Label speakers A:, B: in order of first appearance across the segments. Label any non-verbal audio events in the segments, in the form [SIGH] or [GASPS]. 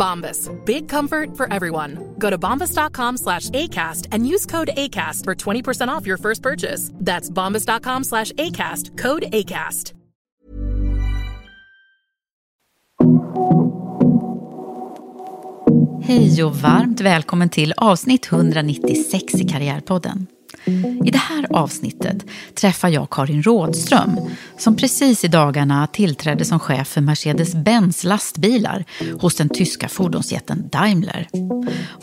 A: Bombas. Big comfort for everyone. Go to bombas.com slash ACAST and use code ACAST for 20% off your first purchase. That's bombas.com slash ACAST. Code ACAST.
B: Hej och varmt välkommen till avsnitt 196 i Karriärpodden. I det här avsnittet träffar jag Karin Rådström som precis i dagarna tillträdde som chef för Mercedes-Benz lastbilar hos den tyska fordonsjätten Daimler.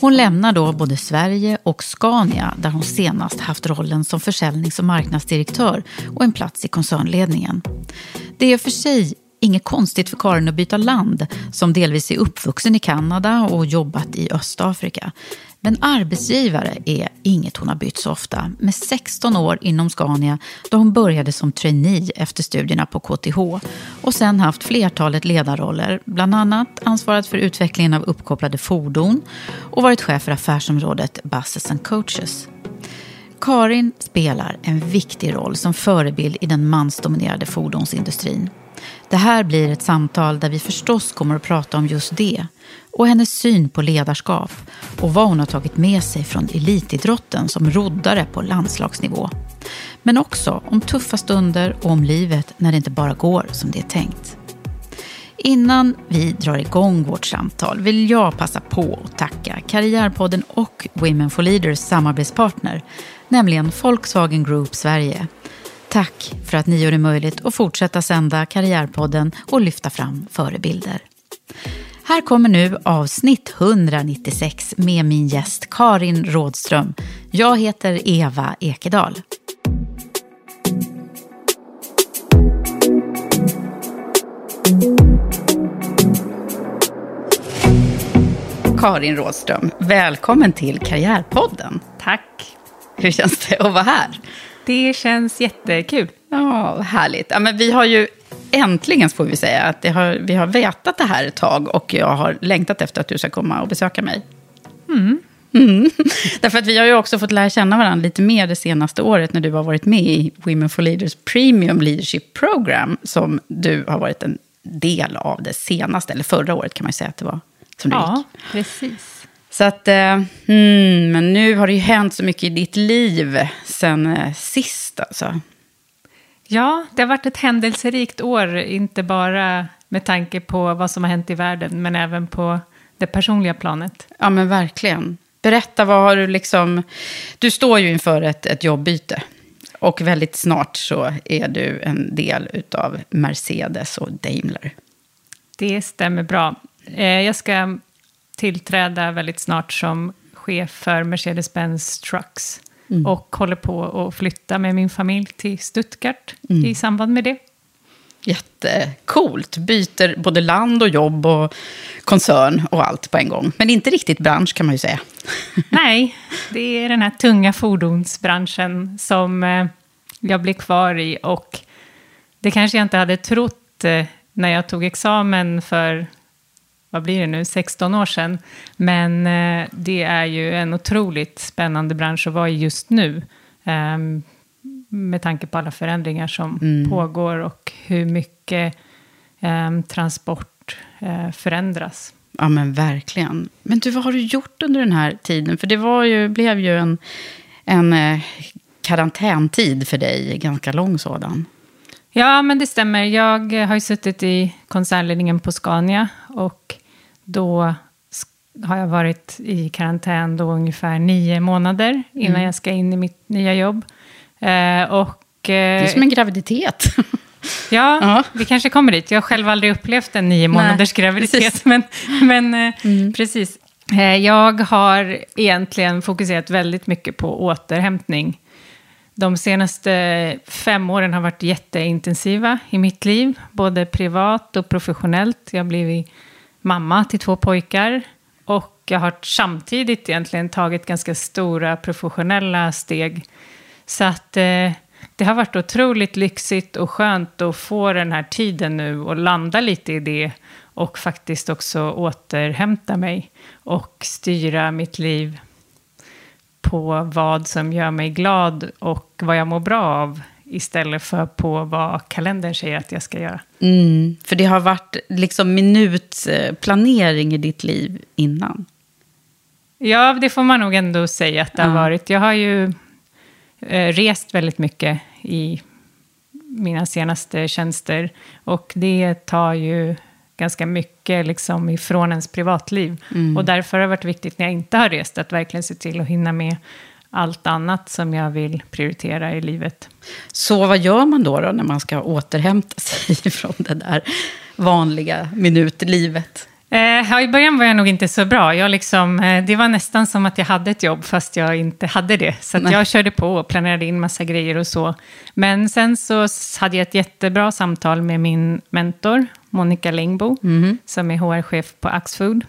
B: Hon lämnar då både Sverige och Scania där hon senast haft rollen som försäljnings och marknadsdirektör och en plats i koncernledningen. Det är för sig Inget konstigt för Karin att byta land som delvis är uppvuxen i Kanada och jobbat i Östafrika. Men arbetsgivare är inget hon har bytt så ofta. Med 16 år inom Scania då hon började som trainee efter studierna på KTH och sen haft flertalet ledarroller, bland annat ansvarat för utvecklingen av uppkopplade fordon och varit chef för affärsområdet Buses and Coaches. Karin spelar en viktig roll som förebild i den mansdominerade fordonsindustrin. Det här blir ett samtal där vi förstås kommer att prata om just det och hennes syn på ledarskap och vad hon har tagit med sig från elitidrotten som roddare på landslagsnivå. Men också om tuffa stunder och om livet när det inte bara går som det är tänkt. Innan vi drar igång vårt samtal vill jag passa på att tacka Karriärpodden och Women for Leaders samarbetspartner, nämligen Volkswagen Group Sverige. Tack för att ni gör det möjligt att fortsätta sända Karriärpodden och lyfta fram förebilder. Här kommer nu avsnitt 196 med min gäst Karin Rådström. Jag heter Eva Ekedal. Karin Rådström, välkommen till Karriärpodden.
C: Tack.
B: Hur känns det att vara här?
C: Det känns jättekul.
B: Ja, härligt. Ja, men vi har ju äntligen, får vi säga, att har, vi har vetat det här ett tag och jag har längtat efter att du ska komma och besöka mig.
C: Mm.
B: Mm. [LAUGHS] Därför att vi har ju också fått lära känna varandra lite mer det senaste året när du har varit med i Women for Leaders Premium Leadership Program, som du har varit en del av det senaste, eller förra året kan man ju säga att det var, som du
C: Ja,
B: gick.
C: precis.
B: Så att, eh, mm, men nu har det ju hänt så mycket i ditt liv sen eh, sist alltså.
C: Ja, det har varit ett händelserikt år, inte bara med tanke på vad som har hänt i världen, men även på det personliga planet.
B: Ja, men verkligen. Berätta, vad har du liksom... Du står ju inför ett, ett jobbbyte. Och väldigt snart så är du en del utav Mercedes och Daimler.
C: Det stämmer bra. Eh, Jag ska tillträda väldigt snart som chef för Mercedes-Benz Trucks. Och håller på att flytta med min familj till Stuttgart i samband med det.
B: Jättecoolt. Byter både land och jobb och koncern och allt på en gång. Men inte riktigt bransch kan man ju säga. [LAUGHS]
C: Nej, det är den här tunga fordonsbranschen som eh, jag blir kvar i. Och det kanske jag inte hade trott eh, när jag tog examen för, vad blir det nu, 16 år sedan. Men eh, det är ju en otroligt spännande bransch att vara i just nu. Ehm, med tanke på alla förändringar som pågår och hur mycket eh, transport eh, förändras.
B: Ja, men verkligen. Men du, vad har du gjort under den här tiden? För det var ju, blev ju en, en eh, karantäntid för dig, ganska lång sådan.
C: Ja, men det stämmer. Jag har ju suttit i koncernledningen på Scania och då har jag varit i karantän då ungefär nio månader innan jag ska in i mitt nya jobb. Eh, och,
B: Det är som en graviditet. [LAUGHS]
C: Ja,
B: Ja.
C: vi kanske kommer dit. Jag har själv aldrig upplevt en nio månaders graviditet.
B: precis. Mm. [LAUGHS]
C: Men, men eh, precis. Eh, Jag har egentligen fokuserat väldigt mycket på återhämtning. De senaste fem åren har varit jätteintensiva i mitt liv, både privat och professionellt. Jag har blivit mamma till två pojkar och jag har samtidigt egentligen tagit ganska stora professionella steg. Så att eh, det har varit otroligt lyxigt och skönt att få den här tiden nu och landa lite i det och faktiskt också återhämta mig och styra mitt liv på vad som gör mig glad och vad jag mår bra av istället för på vad kalendern säger att jag ska göra.
B: Mm, för det har varit liksom minutplanering i ditt liv innan.
C: Ja, det får man nog ändå säga att det har varit. Jag har ju eh, rest väldigt mycket i mina senaste tjänster. Och det tar ju ganska mycket liksom ifrån ens privatliv. Och därför har det varit viktigt när jag inte har rest att verkligen se till att hinna med allt annat som jag vill prioritera i livet.
B: Så vad gör man då, då när man ska återhämta sig [LAUGHS] från det där vanliga minutlivet?
C: Eh, I början var jag nog inte så bra. Jag liksom, eh, det var nästan som att jag hade ett jobb fast jag inte hade det. Så jag körde på och planerade in massa grejer och så. Men sen så hade jag ett jättebra samtal med min mentor, Monica Lingbo, som är HR-chef på Axfood.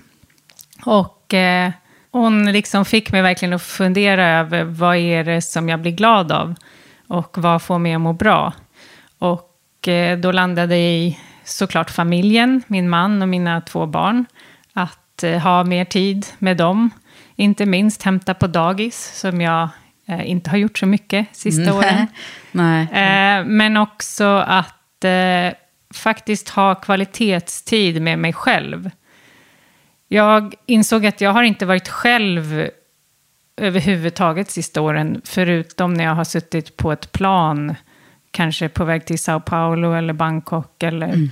C: Och eh, hon liksom fick mig verkligen att fundera över vad är det som jag blir glad av och vad får mig att må bra. Och eh, då landade jag i såklart familjen, min man och mina två barn. Att eh, ha mer tid med dem. Inte minst hämta på dagis, som jag eh, inte har gjort så mycket sista åren. [LAUGHS]
B: Nej.
C: Eh, men också att eh, faktiskt ha kvalitetstid med mig själv. Jag insåg att jag har inte varit själv överhuvudtaget sista åren, förutom när jag har suttit på ett plan, kanske på väg till Sao Paulo eller Bangkok eller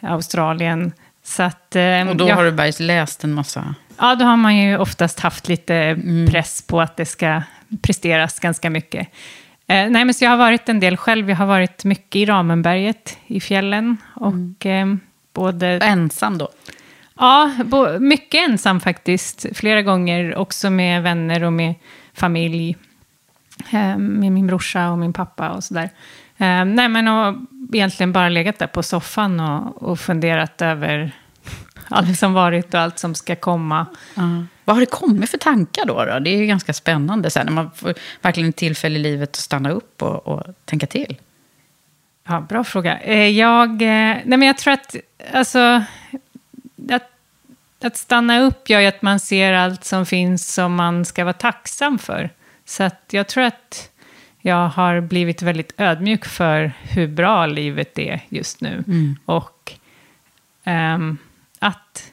C: Australien. Så att, eh,
B: Och då
C: jag-
B: har du bara läst en massa...
C: Ja, då har man ju oftast haft lite press på att det ska presteras ganska mycket. Eh, nej, men så jag har varit en del själv. Jag har varit mycket i Ramenberget i fjällen. Och eh, både...
B: Ensam då?
C: Ja, bo, mycket ensam faktiskt. Flera gånger också med vänner och med familj. Eh, med min brorsa och min pappa och sådär. Eh, nej, men och egentligen bara legat där på soffan och, och funderat över allt som varit och allt som ska komma.
B: Ja. Vad har det kommit för tankar då? då? Det är ju ganska spännande så här, när man får verkligen tillfälle i livet att stanna upp och, och tänka till.
C: Ja, bra fråga. Eh, Jag, eh, nej men jag tror att, alltså, att, att stanna upp gör ju att man ser allt som finns som man ska vara tacksam för. Så att jag tror att jag har blivit väldigt ödmjuk för hur bra livet är just nu. Och ehm, att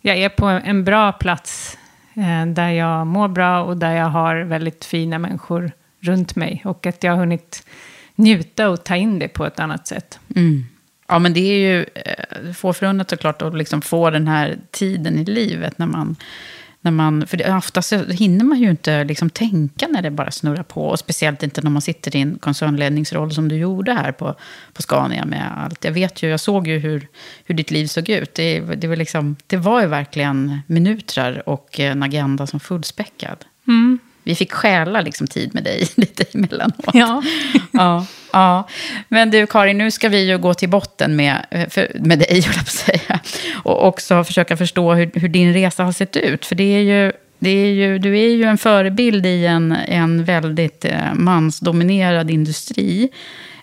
C: jag är på en bra plats eh, där jag mår bra och där jag har väldigt fina människor runt mig. Och att jag har hunnit njuta och ta in det på ett annat sätt. Mm.
B: Ja, men det är ju eh, få förunnat såklart att liksom få den här tiden i livet när man... När man för det, oftast hinner man ju inte liksom tänka när det bara snurrar på. Och speciellt inte när man sitter i en koncernledningsroll som du gjorde här på, på Scania med allt. Jag vet ju, jag såg ju hur, hur ditt liv såg ut. Det, det, var liksom, det var ju verkligen minuter och en agenda som fullspäckad. Mm. Vi fick stjäla liksom tid med dig [LAUGHS] lite emellanåt.
C: Ja. [LAUGHS]
B: ja, ja. Men du Karin, nu ska vi ju gå till botten med, eh, för, med dig, [LAUGHS] höll jag på att säga. Och också försöka förstå hur, hur din resa har sett ut. För det är ju, det är ju, du är ju en förebild i en, en väldigt eh, mansdominerad industri.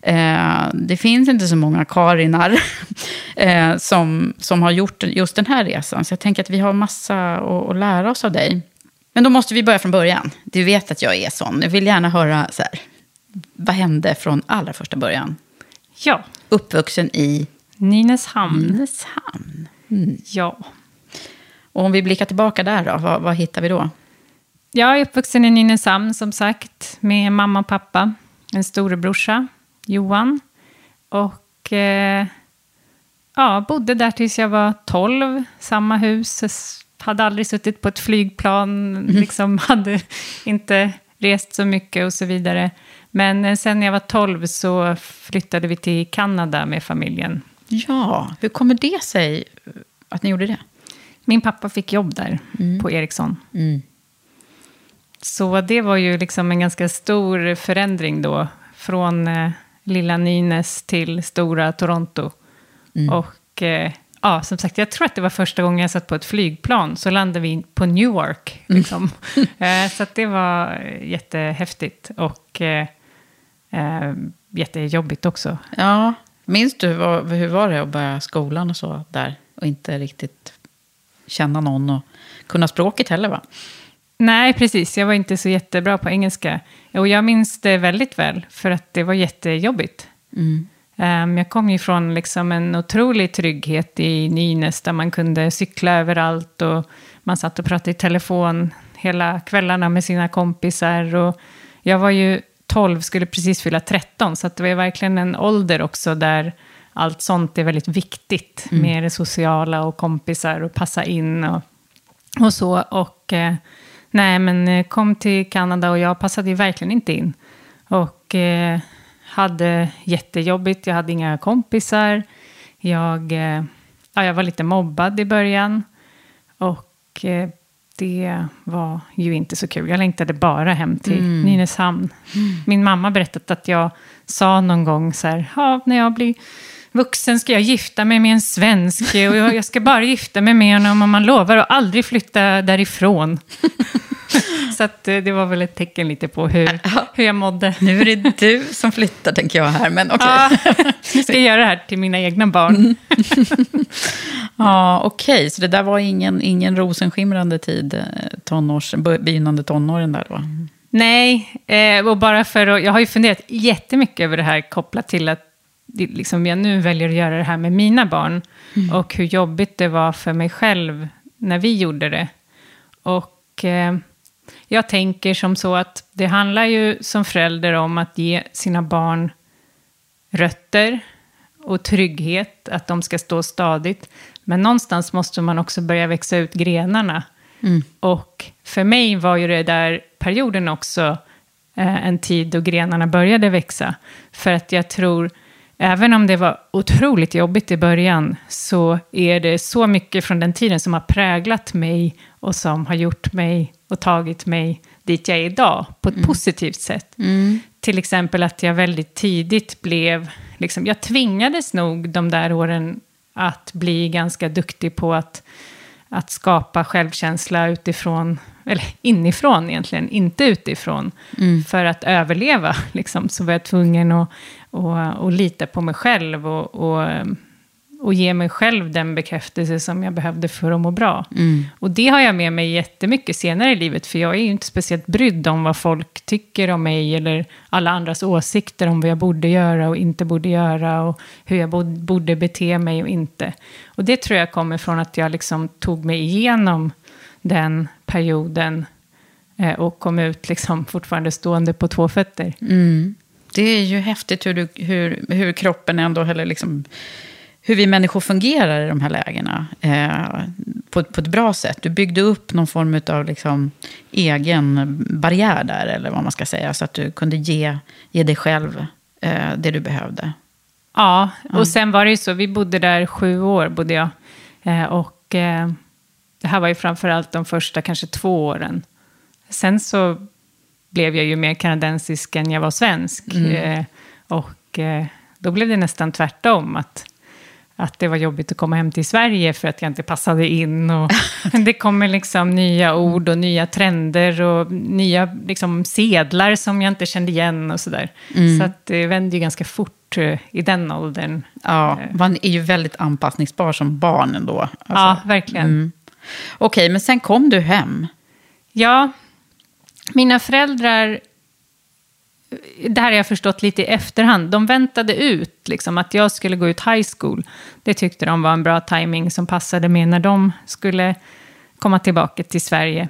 B: Eh, det finns inte så många Karinar eh, som, som har gjort just den här resan. Så jag tänker att vi har massa att, att lära oss av dig. Men då måste vi börja från början. Du vet att jag är sån. Jag vill gärna höra så här. vad hände från allra första början?
C: Ja,
B: Uppvuxen i
C: Nynäshamn.
B: Nynäshamn.
C: Ja.
B: Och om vi blickar tillbaka där då, vad, vad hittar vi då?
C: Jag är uppvuxen i Nynäshamn som sagt med mamma och pappa. En storebrorsa, Johan. Och eh, ja, bodde där tills jag var 12. Samma hus. Hade aldrig suttit på ett flygplan. Liksom [LAUGHS] hade inte rest så mycket och så vidare. Men eh, sen när jag var 12 så flyttade vi till Kanada med familjen.
B: Ja, hur kommer det sig att ni gjorde det?
C: Min pappa fick jobb där på Ericsson. Så det var ju liksom en ganska stor förändring då. Från eh, lilla Nynäs till stora Toronto. Och eh, ja, som sagt, jag tror att det var första gången jag satt på ett flygplan. Så landade vi på Newark. Liksom. [LAUGHS] eh, så det var eh, jättehäftigt. Och eh, eh, jättejobbigt också.
B: Ja, minns du vad, hur var det att börja skolan och så där? Och inte riktigt känna någon och kunna språket heller va?
C: Nej, precis. Jag var inte så jättebra på engelska. Och jag minns det väldigt väl, för att det var jättejobbigt. Um, jag kom ju från liksom en otrolig trygghet i Nynäs, där man kunde cykla överallt och man satt och pratade i telefon hela kvällarna med sina kompisar. Och jag var ju 12, skulle precis fylla 13, så det var ju verkligen en ålder också där allt sånt är väldigt viktigt med det sociala och kompisar och passa in och och så. Och eh, nej, men eh, kom till Kanada och jag passade ju verkligen inte in. Och eh, hade jättejobbigt, jag hade inga kompisar. Jag, eh, ja, jag var lite mobbad i början. Och eh, det var ju inte så kul. Jag längtade bara hem till Nynäshamn. Min mamma berättat att jag sa någon gång så här, ja, när jag blir vuxen ska jag gifta mig med en svensk och jag jag ska bara gifta mig med honom om man lovar att aldrig flytta därifrån. [LAUGHS] [LAUGHS] Så att, eh, det var väl ett tecken lite på hur, hur jag mådde.
B: Nu är det du som flyttar tänker jag här, men okej.
C: Ja, [LAUGHS] nu ska jag göra det här till mina egna barn. [LAUGHS]
B: Ja, okej. Så det där var ingen, ingen rosenskimrande tid, eh, tonårs, begynnande tonåren där då?
C: Nej, eh, och bara för att, jag har ju funderat jättemycket över det här kopplat till att liksom, jag nu väljer att göra det här med mina barn. Och hur jobbigt det var för mig själv när vi gjorde det. Och eh, jag tänker som så att det handlar ju som förälder om att ge sina barn rötter och trygghet, att de ska stå stadigt. Men någonstans måste man också börja växa ut grenarna. Och för mig var ju det där perioden också eh, en tid då grenarna började växa. För att jag tror, även om det var otroligt jobbigt i början, så är det så mycket från den tiden som har präglat mig och som har gjort mig och tagit mig dit jag är idag på ett positivt sätt. Till exempel att jag väldigt tidigt blev, liksom, jag tvingades nog de där åren att bli ganska duktig på att, att skapa självkänsla utifrån, eller inifrån egentligen, inte utifrån. För att överleva [LAUGHS] liksom, så var jag tvungen att, att, att lita på mig själv och, och, och ge mig själv den bekräftelse som jag behövde för att må bra. Och det har jag med mig jättemycket senare i livet, för jag är ju inte speciellt brydd om vad folk tycker om mig, eller alla andras åsikter om vad jag borde göra och inte borde göra, och hur jag borde bete mig och inte. Och det tror jag kommer från att jag liksom tog mig igenom den perioden eh, och kom ut liksom [LAUGHS] fortfarande stående på två fötter.
B: Det är ju häftigt hur, du, hur, hur kroppen ändå, eller liksom, hur vi människor fungerar i de här lägena. Eh, på, på ett bra sätt. Du byggde upp någon form av liksom, egen barriär där, eller vad man ska säga. Så att du kunde ge, ge dig själv eh, det du behövde.
C: Ja, och sen var det ju så, vi bodde där sju år, bodde jag. Eh, och eh, det här var ju framförallt de första kanske två åren. Sen så blev jag ju mer kanadensisk än jag var svensk. Eh, och eh, då blev det nästan tvärtom. Att, att det var jobbigt att komma hem till Sverige för att jag inte passade in. Och [LAUGHS] det kommer liksom nya ord och nya trender och nya liksom sedlar som jag inte kände igen och sådär. Så att det vände ju ganska fort eh, i den åldern.
B: Ja, man är ju väldigt anpassningsbar som barn ändå. Alltså.
C: ja, verkligen.
B: Okej, men sen kom du hem.
C: Ja, mina föräldrar det här har jag förstått lite i efterhand. De väntade ut liksom, att jag skulle gå ut high school. Det tyckte de var en bra timing som passade med när de skulle komma tillbaka till Sverige.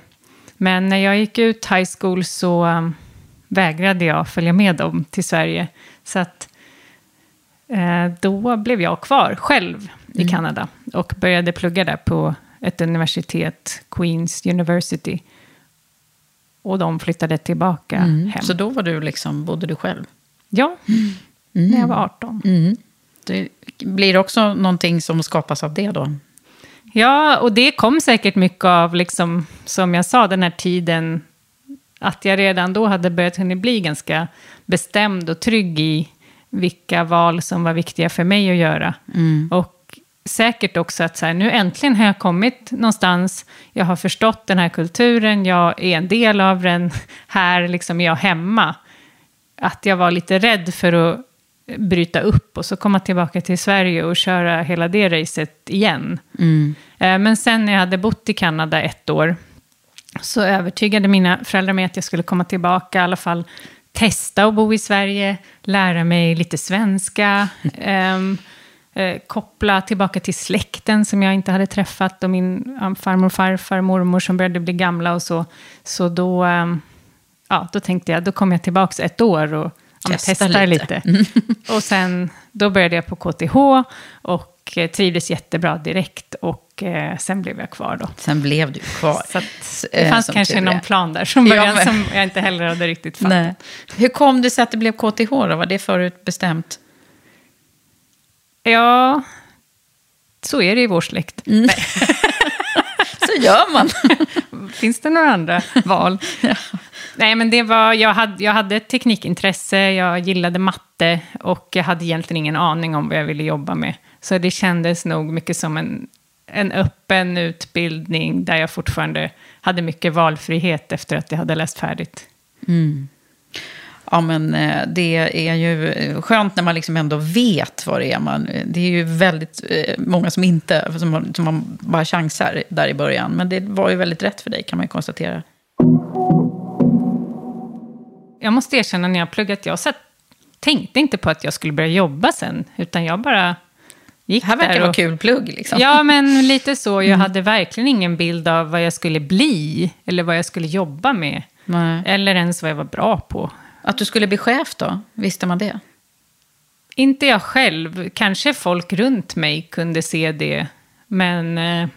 C: Men när jag gick ut high school så um, vägrade jag följa med dem till Sverige. Så att eh, då blev jag kvar själv i
B: Mm.
C: Kanada och började plugga där på ett universitet, Queens University. Och de flyttade tillbaka hem.
B: Mm. Så då var du liksom, bodde du själv?
C: Ja, när jag var 18.
B: Det blir också någonting som skapas av det då?
C: Ja, och det kom säkert mycket av, liksom, som jag sa, den här tiden. Att jag redan då hade börjat kunna bli ganska bestämd och trygg i vilka val som var viktiga för mig att göra. Och säkert också att så här, nu äntligen har jag kommit någonstans. Jag har förstått den här kulturen, jag är en del av den. Här liksom är jag hemma. Att jag var lite rädd för att bryta upp och så komma tillbaka till Sverige och köra hela det racet igen. Eh, Men sen när jag hade bott i Kanada ett år så övertygade mina föräldrar mig att jag skulle komma tillbaka, i alla fall testa att bo i Sverige, lära mig lite svenska, [LAUGHS] ehm, eh, koppla tillbaka till släkten som jag inte hade träffat och min ja, farmor, farfar, mormor som började bli gamla och så. Så då, ehm, ja, då tänkte jag, då kommer jag tillbaka ett år och ja,
B: Testa
C: testar
B: lite.
C: lite. [LAUGHS] Och sen, då började jag på KTH och eh, trivdes jättebra direkt. Och eh, sen blev jag kvar då.
B: Sen blev du kvar.
C: Så att det fanns
B: som
C: kanske någon plan där
B: Ja,
C: början
B: men-
C: som jag inte heller hade riktigt fattat.
B: Nej. Hur kom det sig att det blev KTH då? Var det förut bestämt?
C: Ja, så är det i vår släkt.
B: Mm. [LAUGHS] Så gör man. [LAUGHS]
C: Finns det några andra val? [LAUGHS] Nej, men det var, jag, hade, jag hade ett teknikintresse, jag gillade matte och jag hade egentligen ingen aning om vad jag ville jobba med. Så det kändes nog mycket som en, en öppen utbildning där jag fortfarande hade mycket valfrihet efter att jag hade läst färdigt.
B: Ja, men eh, det är ju eh, skönt när man liksom ändå vet vad det är. Man, det är ju väldigt eh, många som inte, som, har- som man bara chansar där i början. Men det var ju väldigt rätt för dig kan man ju konstatera.
C: Jag måste erkänna när jag pluggat, jag satt, tänkte inte på att jag skulle börja jobba sen, utan jag bara gick
B: Det här verkar
C: där
B: vara
C: och,
B: kul plugg liksom.
C: Ja, men lite så. Jag hade verkligen ingen bild av vad jag skulle bli, eller vad jag skulle jobba med.
B: Nej.
C: Eller ens vad jag var bra på.
B: Att du skulle bli chef då, visste man det?
C: Inte jag själv, kanske folk runt mig kunde se det. Men eh,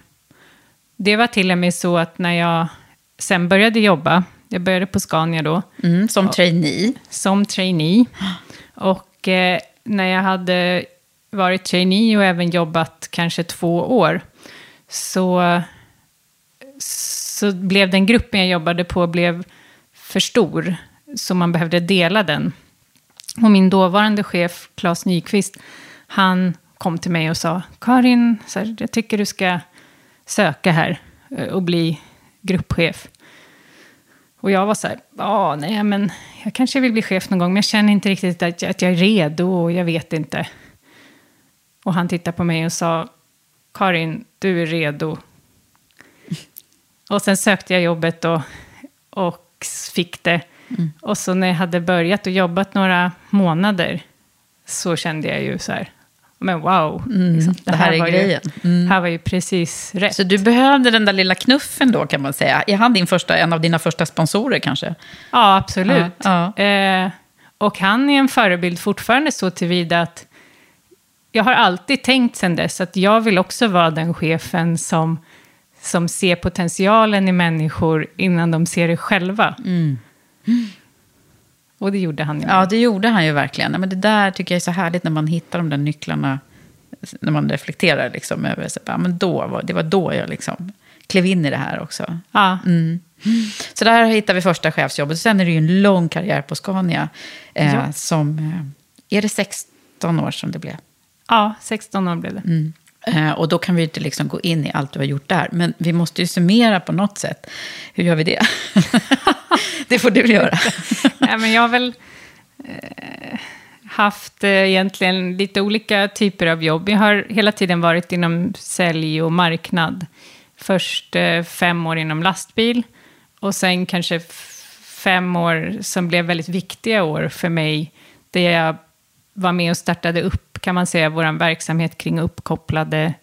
C: det var till och med så att när jag sen började jobba, jag började på Scania då,
B: Mm, som trainee.
C: som trainee. Och eh, när jag hade varit trainee och även jobbat kanske två år, så, så blev den gruppen jag jobbade på blev för stor, så man behövde dela den. Och min dåvarande chef, Claes Nyqvist, han kom till mig och sa, Karin, så här, jag tycker du ska söka här eh, och bli gruppchef. Och jag var så här, ja, nej, men jag kanske vill bli chef någon gång, men jag känner inte riktigt att jag, att jag är redo och jag vet inte. Och han tittade på mig och sa, Karin, du är redo. Och sen sökte jag jobbet och, och fick det. Och så när jag hade börjat och jobbat några månader så kände jag ju så här, men wow, liksom,
B: det här är
C: var
B: grejen.
C: Ju, här var ju precis rätt.
B: Så du behövde den där lilla knuffen då kan man säga. Är han din första, en av dina första sponsorer kanske?
C: Ja, absolut.
B: Ja,
C: Eh, och han är en förebild fortfarande så tillvida att jag har alltid tänkt sen dess att jag vill också vara den chefen som, som ser potentialen i människor innan de ser det själva. Och det gjorde han ju.
B: Ja, det gjorde han ju verkligen. Men det där tycker jag är så härligt när man hittar de där nycklarna. När man reflekterar liksom över så, ja, men då, var- det var då jag liksom klev in i det här också.
C: Ja.
B: Så där hittar vi första chefsjobbet. Sen är det ju en lång karriär på Scania. Eh,
C: Ja.
B: som, eh, är det 16 år som det blev?
C: ja, 16 år blev det.
B: Eh, Eh, och då kan vi inte liksom gå in i allt du har gjort där. Men vi måste ju summera på något sätt. Hur gör vi det? [LAUGHS] det får du göra. [LAUGHS]
C: Nej, men jag har väl eh, haft eh, egentligen lite olika typer av jobb. Jag har hela tiden varit inom sälj och marknad. Först fem år inom lastbil och sen kanske fem år som blev väldigt viktiga år för mig. Där jag var med och startade upp, kan man säga, vår verksamhet kring uppkopplade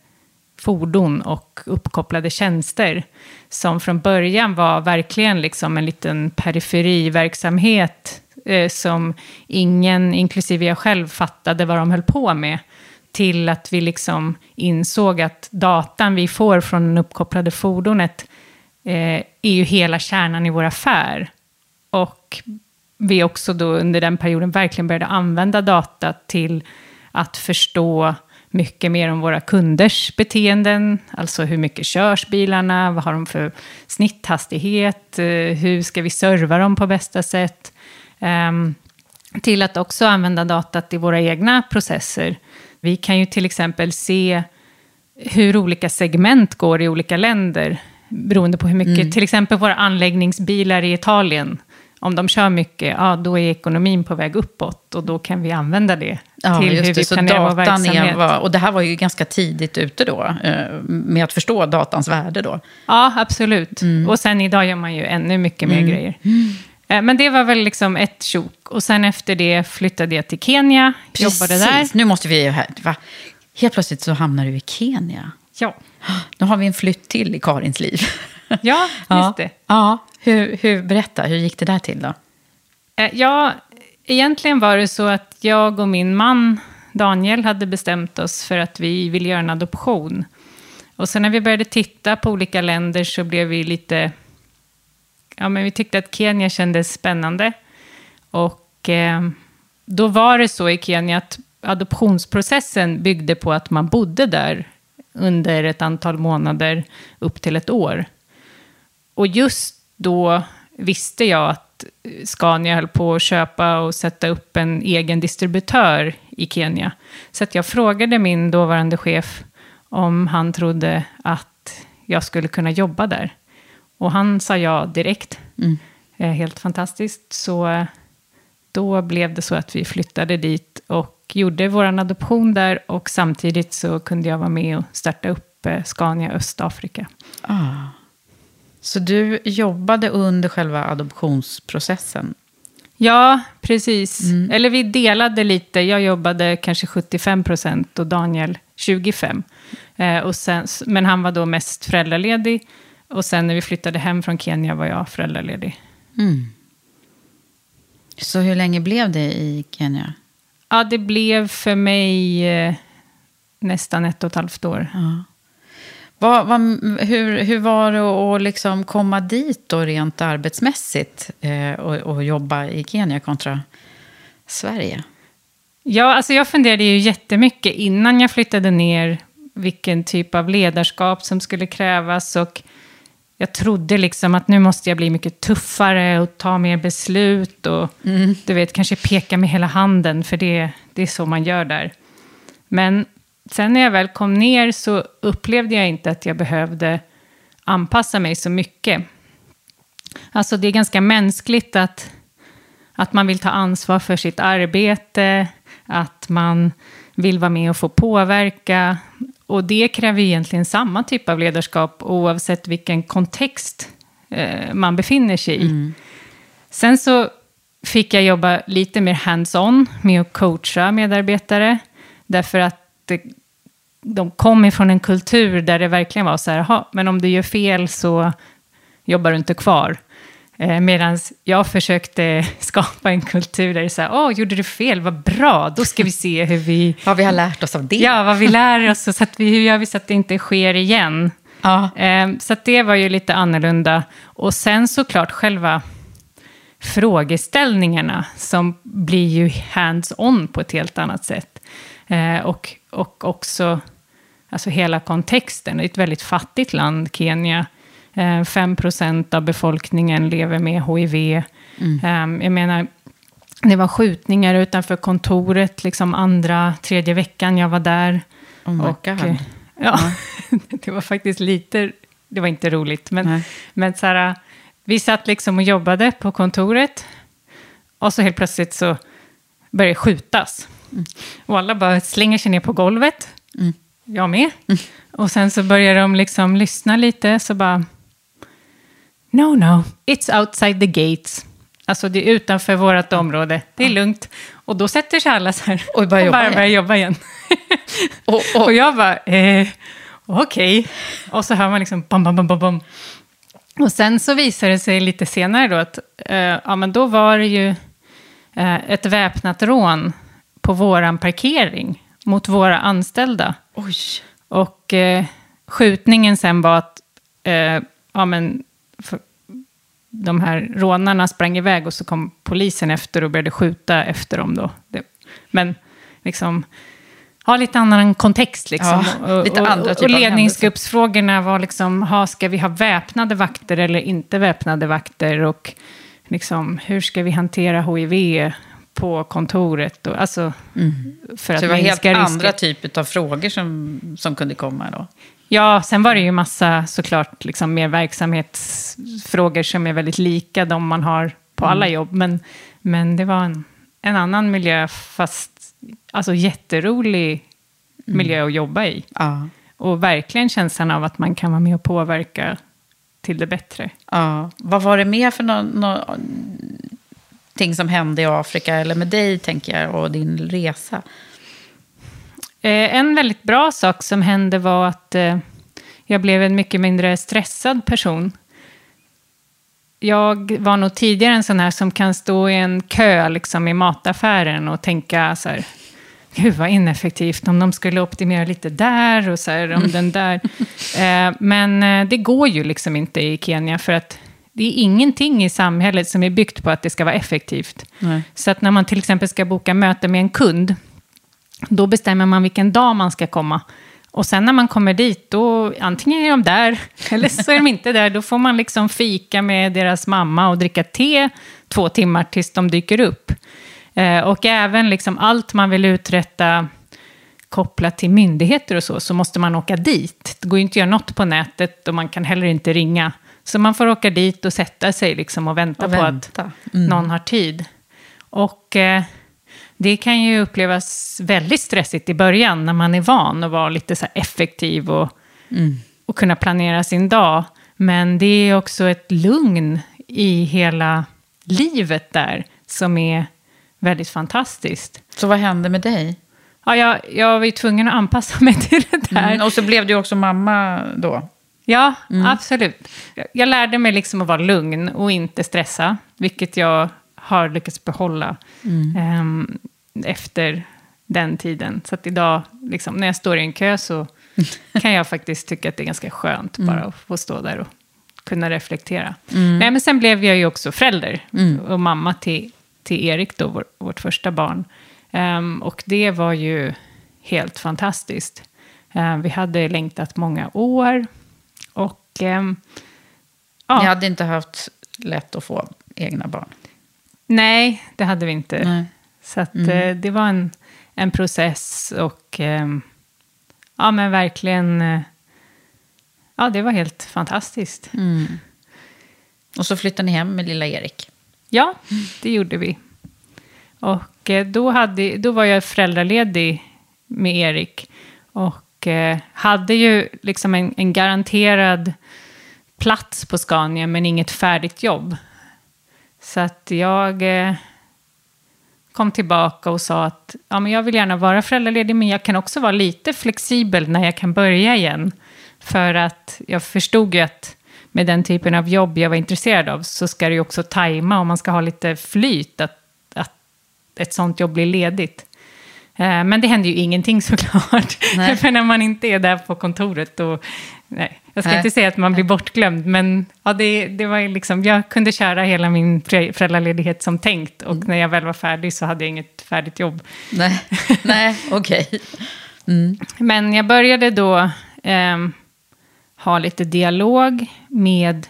C: fordon och uppkopplade tjänster. Som från början var verkligen liksom en liten periferiverksamhet eh, som ingen, inklusive jag själv, fattade vad de höll på med. Till att vi liksom insåg att datan vi får från det uppkopplade fordonet eh, är ju hela kärnan i vår affär. Och vi också då under den perioden verkligen började använda data till att förstå mycket mer om våra kunders beteenden. Alltså hur mycket körs bilarna, vad har de för snitthastighet, eh, hur ska vi serva dem på bästa sätt. Um, till att också använda datat i våra egna processer. Vi kan ju till exempel se hur olika segment går i olika länder. Beroende på hur mycket, mm. till exempel våra anläggningsbilar i Italien om de kör mycket, ja, då är ekonomin på väg uppåt och då kan vi använda det
B: ja, till hur vi planerar vår verksamhet. Var, och det här var ju ganska tidigt ute då, eh, med att förstå datans värde då.
C: Ja, absolut. Mm. Och sen idag gör man ju ännu mycket mer mm. grejer. Mm. Men det var väl liksom ett tjok. Och sen efter det flyttade jag till Kenya, Precis. jobbade där.
B: Nu måste vi ju... Va? Helt plötsligt så hamnar du i Kenya.
C: Ja.
B: Nu har vi en flytt till i Karins liv.
C: Ja, just [LAUGHS] det.
B: Ja, hur, hur, berätta, hur gick det där till då?
C: Eh, ja, egentligen var det så att jag och min man Daniel hade bestämt oss för att vi ville göra en adoption. Och sen när vi började titta på olika länder så blev vi lite... Ja, men vi tyckte att Kenya kändes spännande. Och eh, då var det så i Kenya att adoptionsprocessen byggde på att man bodde där under ett antal månader upp till ett år. Och just då visste jag att Scania höll på att köpa och sätta upp en egen distributör i Kenya. Så jag frågade min dåvarande chef om han trodde att jag skulle kunna jobba där. Och han sa ja direkt. Mm. Eh, helt fantastiskt. Så eh, då blev det så att vi flyttade dit och gjorde vår adoption där. Och samtidigt så kunde jag vara med och starta upp eh, Scania Östafrika.
B: Ah. Så du jobbade under själva adoptionsprocessen?
C: Ja, precis. Mm. Eller vi delade lite. Jag jobbade kanske 75 procent och Daniel 25. Eh, och sen, men han var då mest föräldraledig. Och sen när vi flyttade hem från Kenya var jag föräldraledig. Mm.
B: Så hur länge blev det i Kenya?
C: Ja, det blev för mig eh, nästan ett och ett halvt år. Ja.
B: Vad, vad, hur, hur var det att liksom komma dit då rent arbetsmässigt eh, och, och, jobba i Kenya kontra Sverige?
C: Ja, alltså jag funderade ju jättemycket innan jag flyttade ner vilken typ av ledarskap som skulle krävas. Och jag trodde liksom att nu måste jag bli mycket tuffare och ta mer beslut. Och mm. du vet, kanske peka med hela handen, för det, det är så man gör där. Men sen när jag väl kom ner så upplevde jag inte att jag behövde anpassa mig så mycket. Alltså det är ganska mänskligt att, att man vill ta ansvar för sitt arbete, att man vill vara med och få påverka. Och det kräver egentligen samma typ av ledarskap oavsett vilken kontext eh, man befinner sig i. Mm. Sen så fick jag jobba lite mer hands-on med att coacha medarbetare. Därför att det, de kom ifrån en kultur där det verkligen var så här, men om du gör fel så jobbar du inte kvar. Eh, Medan jag försökte [LAUGHS] skapa en kultur där det är så här, åh, gjorde du fel, vad bra, då ska vi se hur vi... [LAUGHS]
B: vad vi har lärt oss av det.
C: Ja, vad vi lär oss, så att vi, hur gör vi så att det inte sker igen? Ja. Eh, så det var ju lite annorlunda. Och sen såklart själva frågeställningarna som blir ju hands-on på ett helt annat sätt. Eh, och, och också alltså hela kontexten. Det är ett väldigt fattigt land, Kenya. 5 eh, av befolkningen lever med HIV. Mm. Ehm, jag menar, det var skjutningar utanför kontoret, liksom andra, tredje veckan jag var där.
B: Oh my och, God.
C: Eh, ja, [LAUGHS] det var faktiskt lite, det var inte roligt, men, men så här, vi satt liksom och jobbade på kontoret. Och så helt plötsligt så började det skjutas. Mm. Och alla bara slänger sig ner på golvet. Mm. Jag med. Mm. Och sen så börjar de liksom lyssna lite, så bara... No, no, it's outside the gates. Alltså det är utanför vårt område, det är lugnt. Och då sätter sig alla så här
B: Och börjar jobba igen.
C: börjar jobba igen.
B: Och, och,
C: Och jag bara, eh, okej. Och så hör man liksom bam, bam, bam, bam, bam. Och sen så visade det sig lite senare då att eh, ja, men då var det ju eh, ett väpnat rån på våran parkering mot våra anställda.
B: Oj.
C: Och eh, skjutningen sen var att eh, ja, men, för, de här rånarna sprang iväg och så kom polisen efter och började skjuta efter dem då. Det, men liksom, ha lite annan kontext liksom.
B: Ja,
C: och,
B: lite
C: och,
B: andra
C: och,
B: typer
C: och
B: av
C: ledningsgruppsfrågorna var liksom, ha, ska vi ha väpnade vakter eller inte väpnade vakter? Och liksom, hur ska vi hantera HIV på kontoret? Och, alltså, för att
B: Så det var helt andra typer av frågor som, som kunde komma då?
C: Ja, sen var det ju massa såklart liksom, mer verksamhetsfrågor som är väldigt lika de man har på alla jobb. Men, men det var en, en annan miljö, fast alltså jätterolig miljö att jobba i.
B: Ja.
C: Och verkligen känslan av att man kan vara med och påverka till det bättre.
B: ja. Vad var det mer för nå nå ting som hände i Afrika, eller med dig, tänker jag, och din resa?
C: Eh, en väldigt bra sak som hände var att eh, jag blev en mycket mindre stressad person. Jag var nog tidigare en sån här som kan stå i en kö liksom, i mataffären och tänka så här, gud vad ineffektivt om de skulle optimera lite där och så här, om den där. [LAUGHS] Eh, men det går ju liksom inte i Kenya för att det är ingenting i samhället som är byggt på att det ska vara effektivt.
B: Nej.
C: Så att när man till exempel ska boka möte med en kund, då bestämmer man vilken dag man ska komma. Och sen när man kommer dit, då antingen är de där, [LAUGHS] eller så är de inte där. Då får man liksom fika med deras mamma och dricka te två timmar tills de dyker upp. Eh, och även liksom allt man vill uträtta kopplat till myndigheter och så, så måste man åka dit. Det går ju inte att göra något på nätet och man kan heller inte ringa. Så man får åka dit och sätta sig liksom och vänta
B: Och
C: på
B: vänta.
C: att någon har tid. Och eh, det kan ju upplevas väldigt stressigt i början när man är van att vara lite så effektiv och, och kunna planera sin dag. Men det är också ett lugn i hela livet där som är väldigt fantastiskt.
B: Så vad hände med dig?
C: Ja, jag, jag var ju tvungen att anpassa [LAUGHS] mig till det där.
B: Mm, och så blev du också mamma då?
C: Ja, absolut. Jag- lärde mig liksom att vara lugn och inte stressa, vilket jag har lyckats behålla ehm, efter den tiden. Så att idag, liksom, när jag står i en kö så [LAUGHS] kan jag faktiskt tycka att det är ganska skönt bara att få stå där och kunna reflektera. Nej, men sen blev jag ju också förälder och mamma till, till Erik, då, vår, vårt första barn. Ehm, och det var ju helt fantastiskt. Ehm, vi hade längtat många år. Ehm, ja,
B: Ni hade inte haft lätt att få egna barn?
C: nej, det hade vi inte.
B: Nej.
C: Så att, eh, det var en, en process och ehm, ja, men verkligen, eh, ja, det var helt fantastiskt.
B: Och så flyttade ni hem med lilla Erik?
C: Ja, det gjorde vi. Och eh, då, hade, då var jag föräldraledig med Erik. Och eh, hade ju liksom en, en garanterad plats på Scania, men inget färdigt jobb. Så att jag eh, kom tillbaka och sa att ja, men jag vill gärna vara föräldraledig, men jag kan också vara lite flexibel när jag kan börja igen. För att jag förstod ju att med den typen av jobb jag var intresserad av så ska det ju också tajma och man ska ha lite flyt att, att ett sånt jobb blir ledigt. Eh, Men det händer ju ingenting [LAUGHS] såklart. För när man inte är där på kontoret då... Nej, jag ska
B: Nej.
C: inte säga att man blir bortglömd, men ja, det, det var liksom, jag kunde köra hela min förä- föräldraledighet som tänkt. Och när jag väl var färdig så hade jag inget färdigt jobb.
B: Nej, [LAUGHS] Nej okej.
C: Men jag började då ehm, ha lite dialog med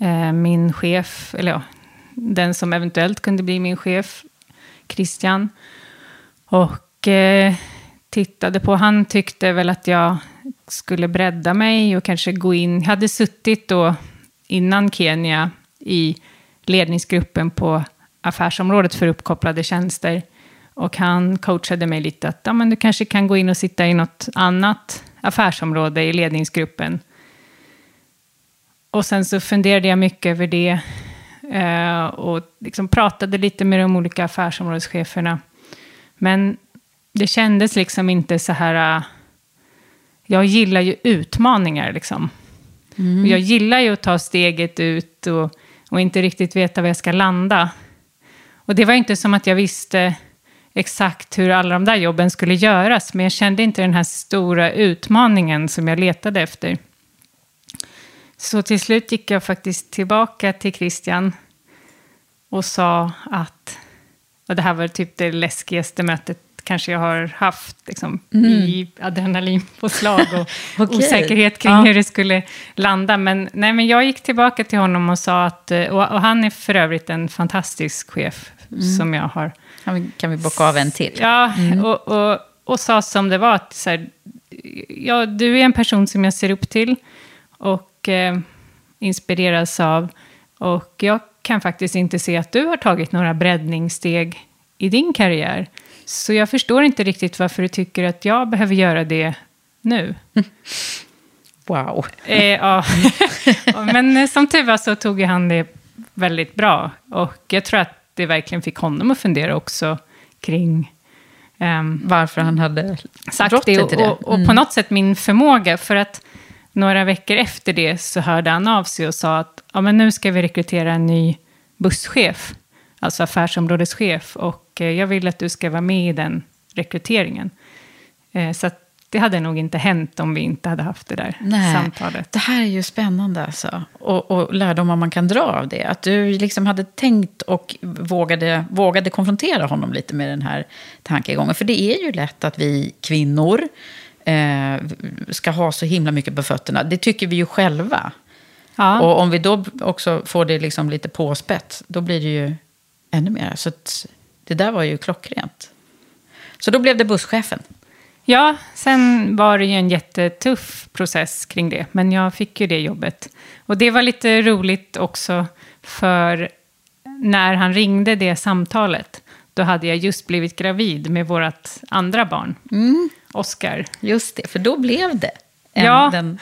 C: eh, min chef, eller ja, den som eventuellt kunde bli min chef, Christian. Och eh, tittade på, han tyckte väl att jag skulle bredda mig och kanske gå in, jag hade suttit då innan Kenya i ledningsgruppen på affärsområdet för uppkopplade tjänster. Och han coachade mig lite att ja, men du kanske kan gå in och sitta i något annat affärsområde i ledningsgruppen. Och sen så funderade jag mycket över det. eh, och liksom pratade lite med de olika affärsområdescheferna. Men det kändes liksom inte så här... Uh, jag gillar ju utmaningar liksom. Mm. Jag gillar ju att ta steget ut och, och inte riktigt veta var jag ska landa. Och det var inte som att jag visste exakt hur alla de där jobben skulle göras, men jag kände inte den här stora utmaningen som jag letade efter. Så till slut gick jag faktiskt tillbaka till Christian och sa att, och det här var typ det läskigaste mötet kanske jag har haft liksom, mm. i adrenalinpåslag och [LAUGHS] okay. osäkerhet kring ja. hur det skulle landa. Men, nej, men jag gick tillbaka till honom och sa att, och, och han är för övrigt en fantastisk chef mm. som jag har.
B: Kan vi, kan vi bocka av en till?
C: Ja, mm. och, och, och sa som det var, att så här, ja, du är en person som jag ser upp till och eh, inspireras av. Och jag kan faktiskt inte se att du har tagit några breddningssteg i din karriär. Så jag förstår inte riktigt varför du tycker att jag behöver göra det nu. [LAUGHS]
B: Wow.
C: Eh, [LAUGHS] ja. Men eh, som tur var så tog han det väldigt bra. Och jag tror att det verkligen fick honom att fundera också kring
B: um, varför han hade
C: sagt det. Och. Mm. och, på något sätt min förmåga. För att några veckor efter det så hörde han av sig och sa att ja, men nu ska vi rekrytera en ny busschef alltså affärsområdeschef. Och eh, jag vill att du ska vara med i den rekryteringen. Eh, så det hade nog inte hänt om vi inte hade haft det där Nej, samtalet.
B: Det här är ju spännande alltså. Och, och lärdomar man kan dra av det. Att du liksom hade tänkt och vågade, vågade konfrontera honom lite med den här tankegången. För det är ju lätt att vi kvinnor eh, ska ha så himla mycket på fötterna. Det tycker vi ju själva. Ja. Och om vi då också får det liksom lite påspätt, då blir det ju ännu mer. Så det där var ju klockrent. Så då blev det busschefen.
C: Ja, sen var det ju en jättetuff process kring det. Men jag fick ju det jobbet. Och det var lite roligt också, för när han ringde det samtalet, då hade jag just blivit gravid med vårt andra barn, mm. Oscar.
B: Just det, för då blev det ja. den,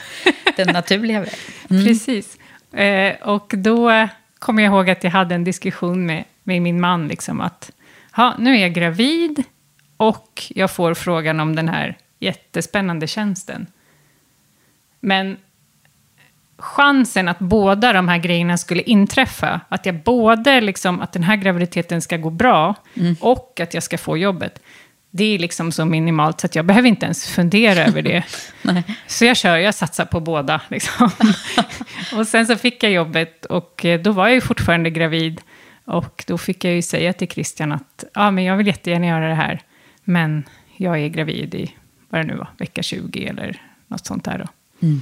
B: den naturliga vägen. [LAUGHS]
C: Mm. Precis. Eh, och då kommer jag ihåg att jag hade en diskussion med med min man, liksom att ha, nu är jag gravid och jag får frågan om den här jättespännande tjänsten. Men chansen att båda de här grejerna skulle inträffa, att jag både liksom, att den här graviditeten ska gå bra mm. och att jag ska få jobbet, det är liksom så minimalt så att jag behöver inte ens fundera över det. [LAUGHS] så jag kör, jag satsar på båda. Liksom. [LAUGHS] och sen så fick jag jobbet och eh, då var jag ju fortfarande gravid. Och då fick jag ju säga till Christian att ja, men jag vill jättegärna göra det här, men jag är gravid i, vad det nu var, vecka 20 eller något sånt där. Då. Mm.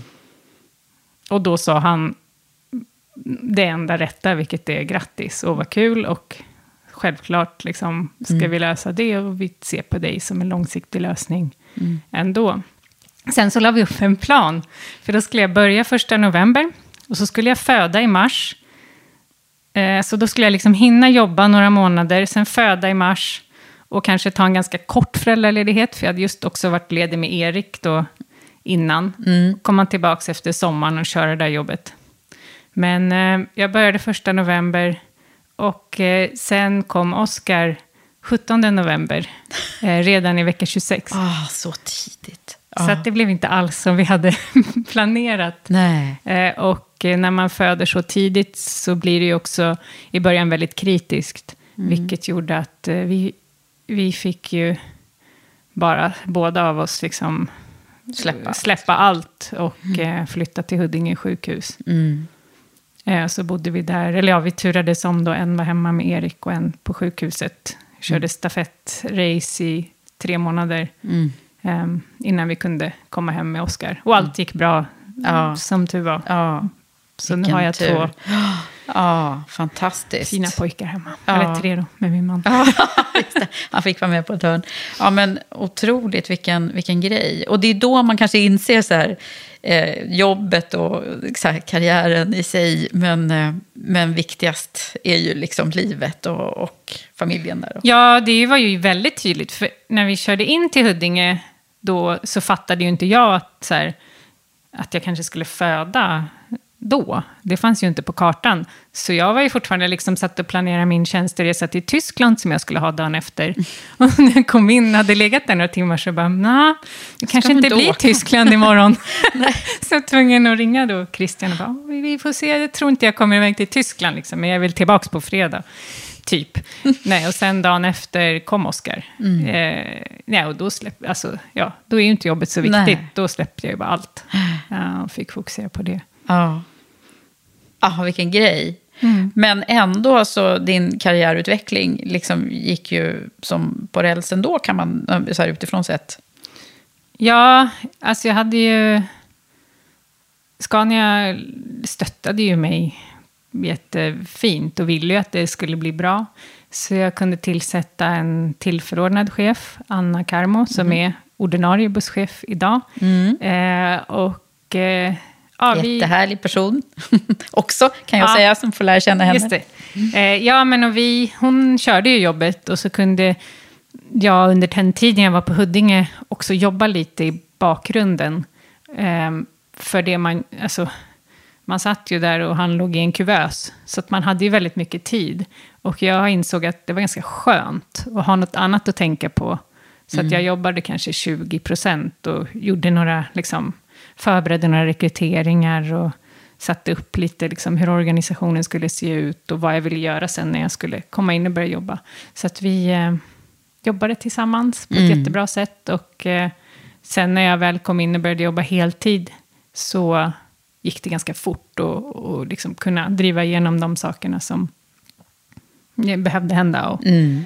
C: Och då sa han det enda rätta, vilket är grattis och vad kul. Och självklart liksom, ska mm. vi lösa det och vi ser på dig som en långsiktig lösning mm. ändå. Sen så la vi upp en plan, för då skulle jag börja första november och så skulle jag föda i mars. Eh, så då skulle jag liksom hinna jobba några månader, sen föda i mars och kanske ta en ganska kort föräldraledighet, för jag hade just också varit ledig med Erik då innan. Mm. Komma tillbaka efter sommaren och köra det där jobbet. Men eh, jag började första november och eh, sen kom Oscar 17 november, eh, redan i vecka 26.
B: Ah, så tidigt.
C: Så att det blev inte alls som vi hade [LAUGHS] planerat.
B: Nej.
C: Eh, och när man föder så tidigt så blir det ju också i början väldigt kritiskt. Mm. Vilket gjorde att eh, vi, vi fick ju bara, båda av oss, liksom släppa, släppa allt och mm. Eh, flytta till Huddinge sjukhus. Mm. Så bodde vi där, eller ja, vi turades om då. En var hemma med Erik och en på sjukhuset. Körde mm. stafettrace i tre månader. Mm. Um, innan vi kunde komma hem med Oscar. Och allt gick bra, ja. som tur var.
B: Ja.
C: Så Vilken nu har jag tur. två
B: ja, fantastiskt.
C: fina pojkar hemma. Ja. Eller tre då, med min man. [LAUGHS]
B: Han fick vara med på ett hörn. Ja, men otroligt vilken, vilken grej. Och det är då man kanske inser så här, eh, jobbet och här, karriären i sig. Men, eh, men viktigast är ju liksom livet och, och familjen där.
C: Ja, det var ju väldigt tydligt. För när vi körde in till Huddinge då så fattade ju inte jag att, så här, att jag kanske skulle föda då. Det fanns ju inte på kartan. Så jag var ju fortfarande liksom satt och planerade min tjänsteresa till Tyskland som jag skulle ha dagen efter. [LAUGHS] Och när jag kom in, hade legat där några timmar, så bara, nej, det kanske inte blir åka? Tyskland imorgon. [LAUGHS] [LAUGHS] så jag var tvungen att ringa då Christian och bara, vi får se, jag tror inte jag kommer iväg till Tyskland, liksom, men jag vill tillbaka på fredag. Typ. nej, och sen dagen efter kom Oskar. Mm. Eh, nej, och då, släpp, alltså, ja, då är ju inte jobbet så viktigt. Nej. Då släppte jag ju bara allt. Ja, och fick fokusera på det.
B: Ja. Ah, vilken grej. Mm. Men ändå, så din karriärutveckling liksom gick ju som på rälsen då, kan man så här utifrån sett.
C: Ja, alltså jag hade ju... Scania stöttade ju mig jättefint och ville ju att det skulle bli bra. Så jag kunde tillsätta en tillförordnad chef, Anna Karmo, som mm. är ordinarie busschef idag. Mm. Eh, och eh,
B: Ja, vi... Jättehärlig person [LAUGHS] också, kan jag ja, säga, som får lära känna henne. Just det.
C: Eh, ja, men och vi, hon körde ju jobbet och så kunde jag under den tiden jag var på Huddinge också jobba lite i bakgrunden. Eh, för det man, alltså, man satt ju där och han låg i en kuvös. Så att man hade ju väldigt mycket tid. Och jag insåg att det var ganska skönt att ha något annat att tänka på. Så mm. att jag jobbade kanske 20 procent och gjorde några liksom, förberedde några rekryteringar och satte upp lite liksom, hur organisationen skulle se ut och vad jag ville göra sen när jag skulle komma in och börja jobba. Så att vi eh, jobbade tillsammans på ett mm. jättebra sätt. Och eh, sen när jag väl kom in och började jobba heltid så gick det ganska fort och, och liksom kunna driva igenom de sakerna som behövde hända. Och, mm.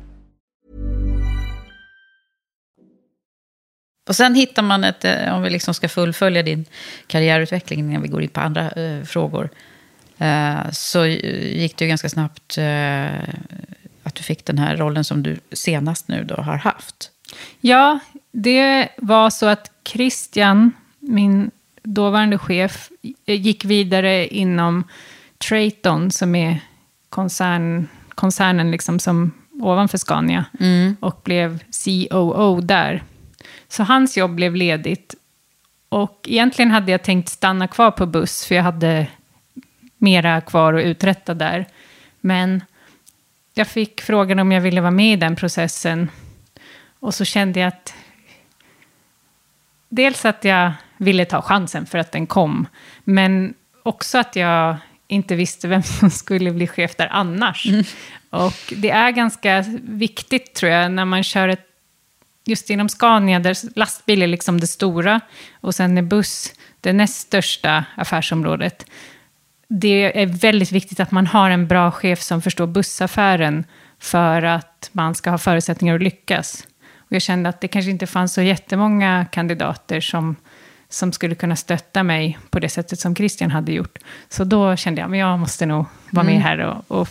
B: Och sen hittar man ett, eh, om vi liksom ska fullfölja din karriärutveckling innan vi går in på andra eh, frågor. Eh, så gick det ju ganska snabbt eh, att du fick den här rollen som du senast nu då har haft.
C: Ja, det var så att Christian, min dåvarande chef, gick vidare inom Trayton, som är koncern, koncernen liksom som ovanför Scania,
B: Mm.
C: och blev COO där. Så hans jobb blev ledigt. Och egentligen hade jag tänkt stanna kvar på buss, för jag hade mera kvar att uträtta där. Men jag fick frågan om jag ville vara med i den processen. Och så kände jag att dels att jag ville ta chansen för att den kom, men också att jag inte visste vem [LAUGHS] som skulle bli chef där annars. Och det är ganska viktigt, tror jag, när man kör ett just inom Scania, där lastbil är liksom det stora och sen är buss det näst största affärsområdet. Det är väldigt viktigt att man har en bra chef som förstår bussaffären för att man ska ha förutsättningar att lyckas. Och jag kände att det kanske inte fanns så jättemånga kandidater som, som skulle kunna stötta mig på det sättet som Christian hade gjort. Så då kände jag att jag måste nog vara med
B: Mm.
C: här och, och,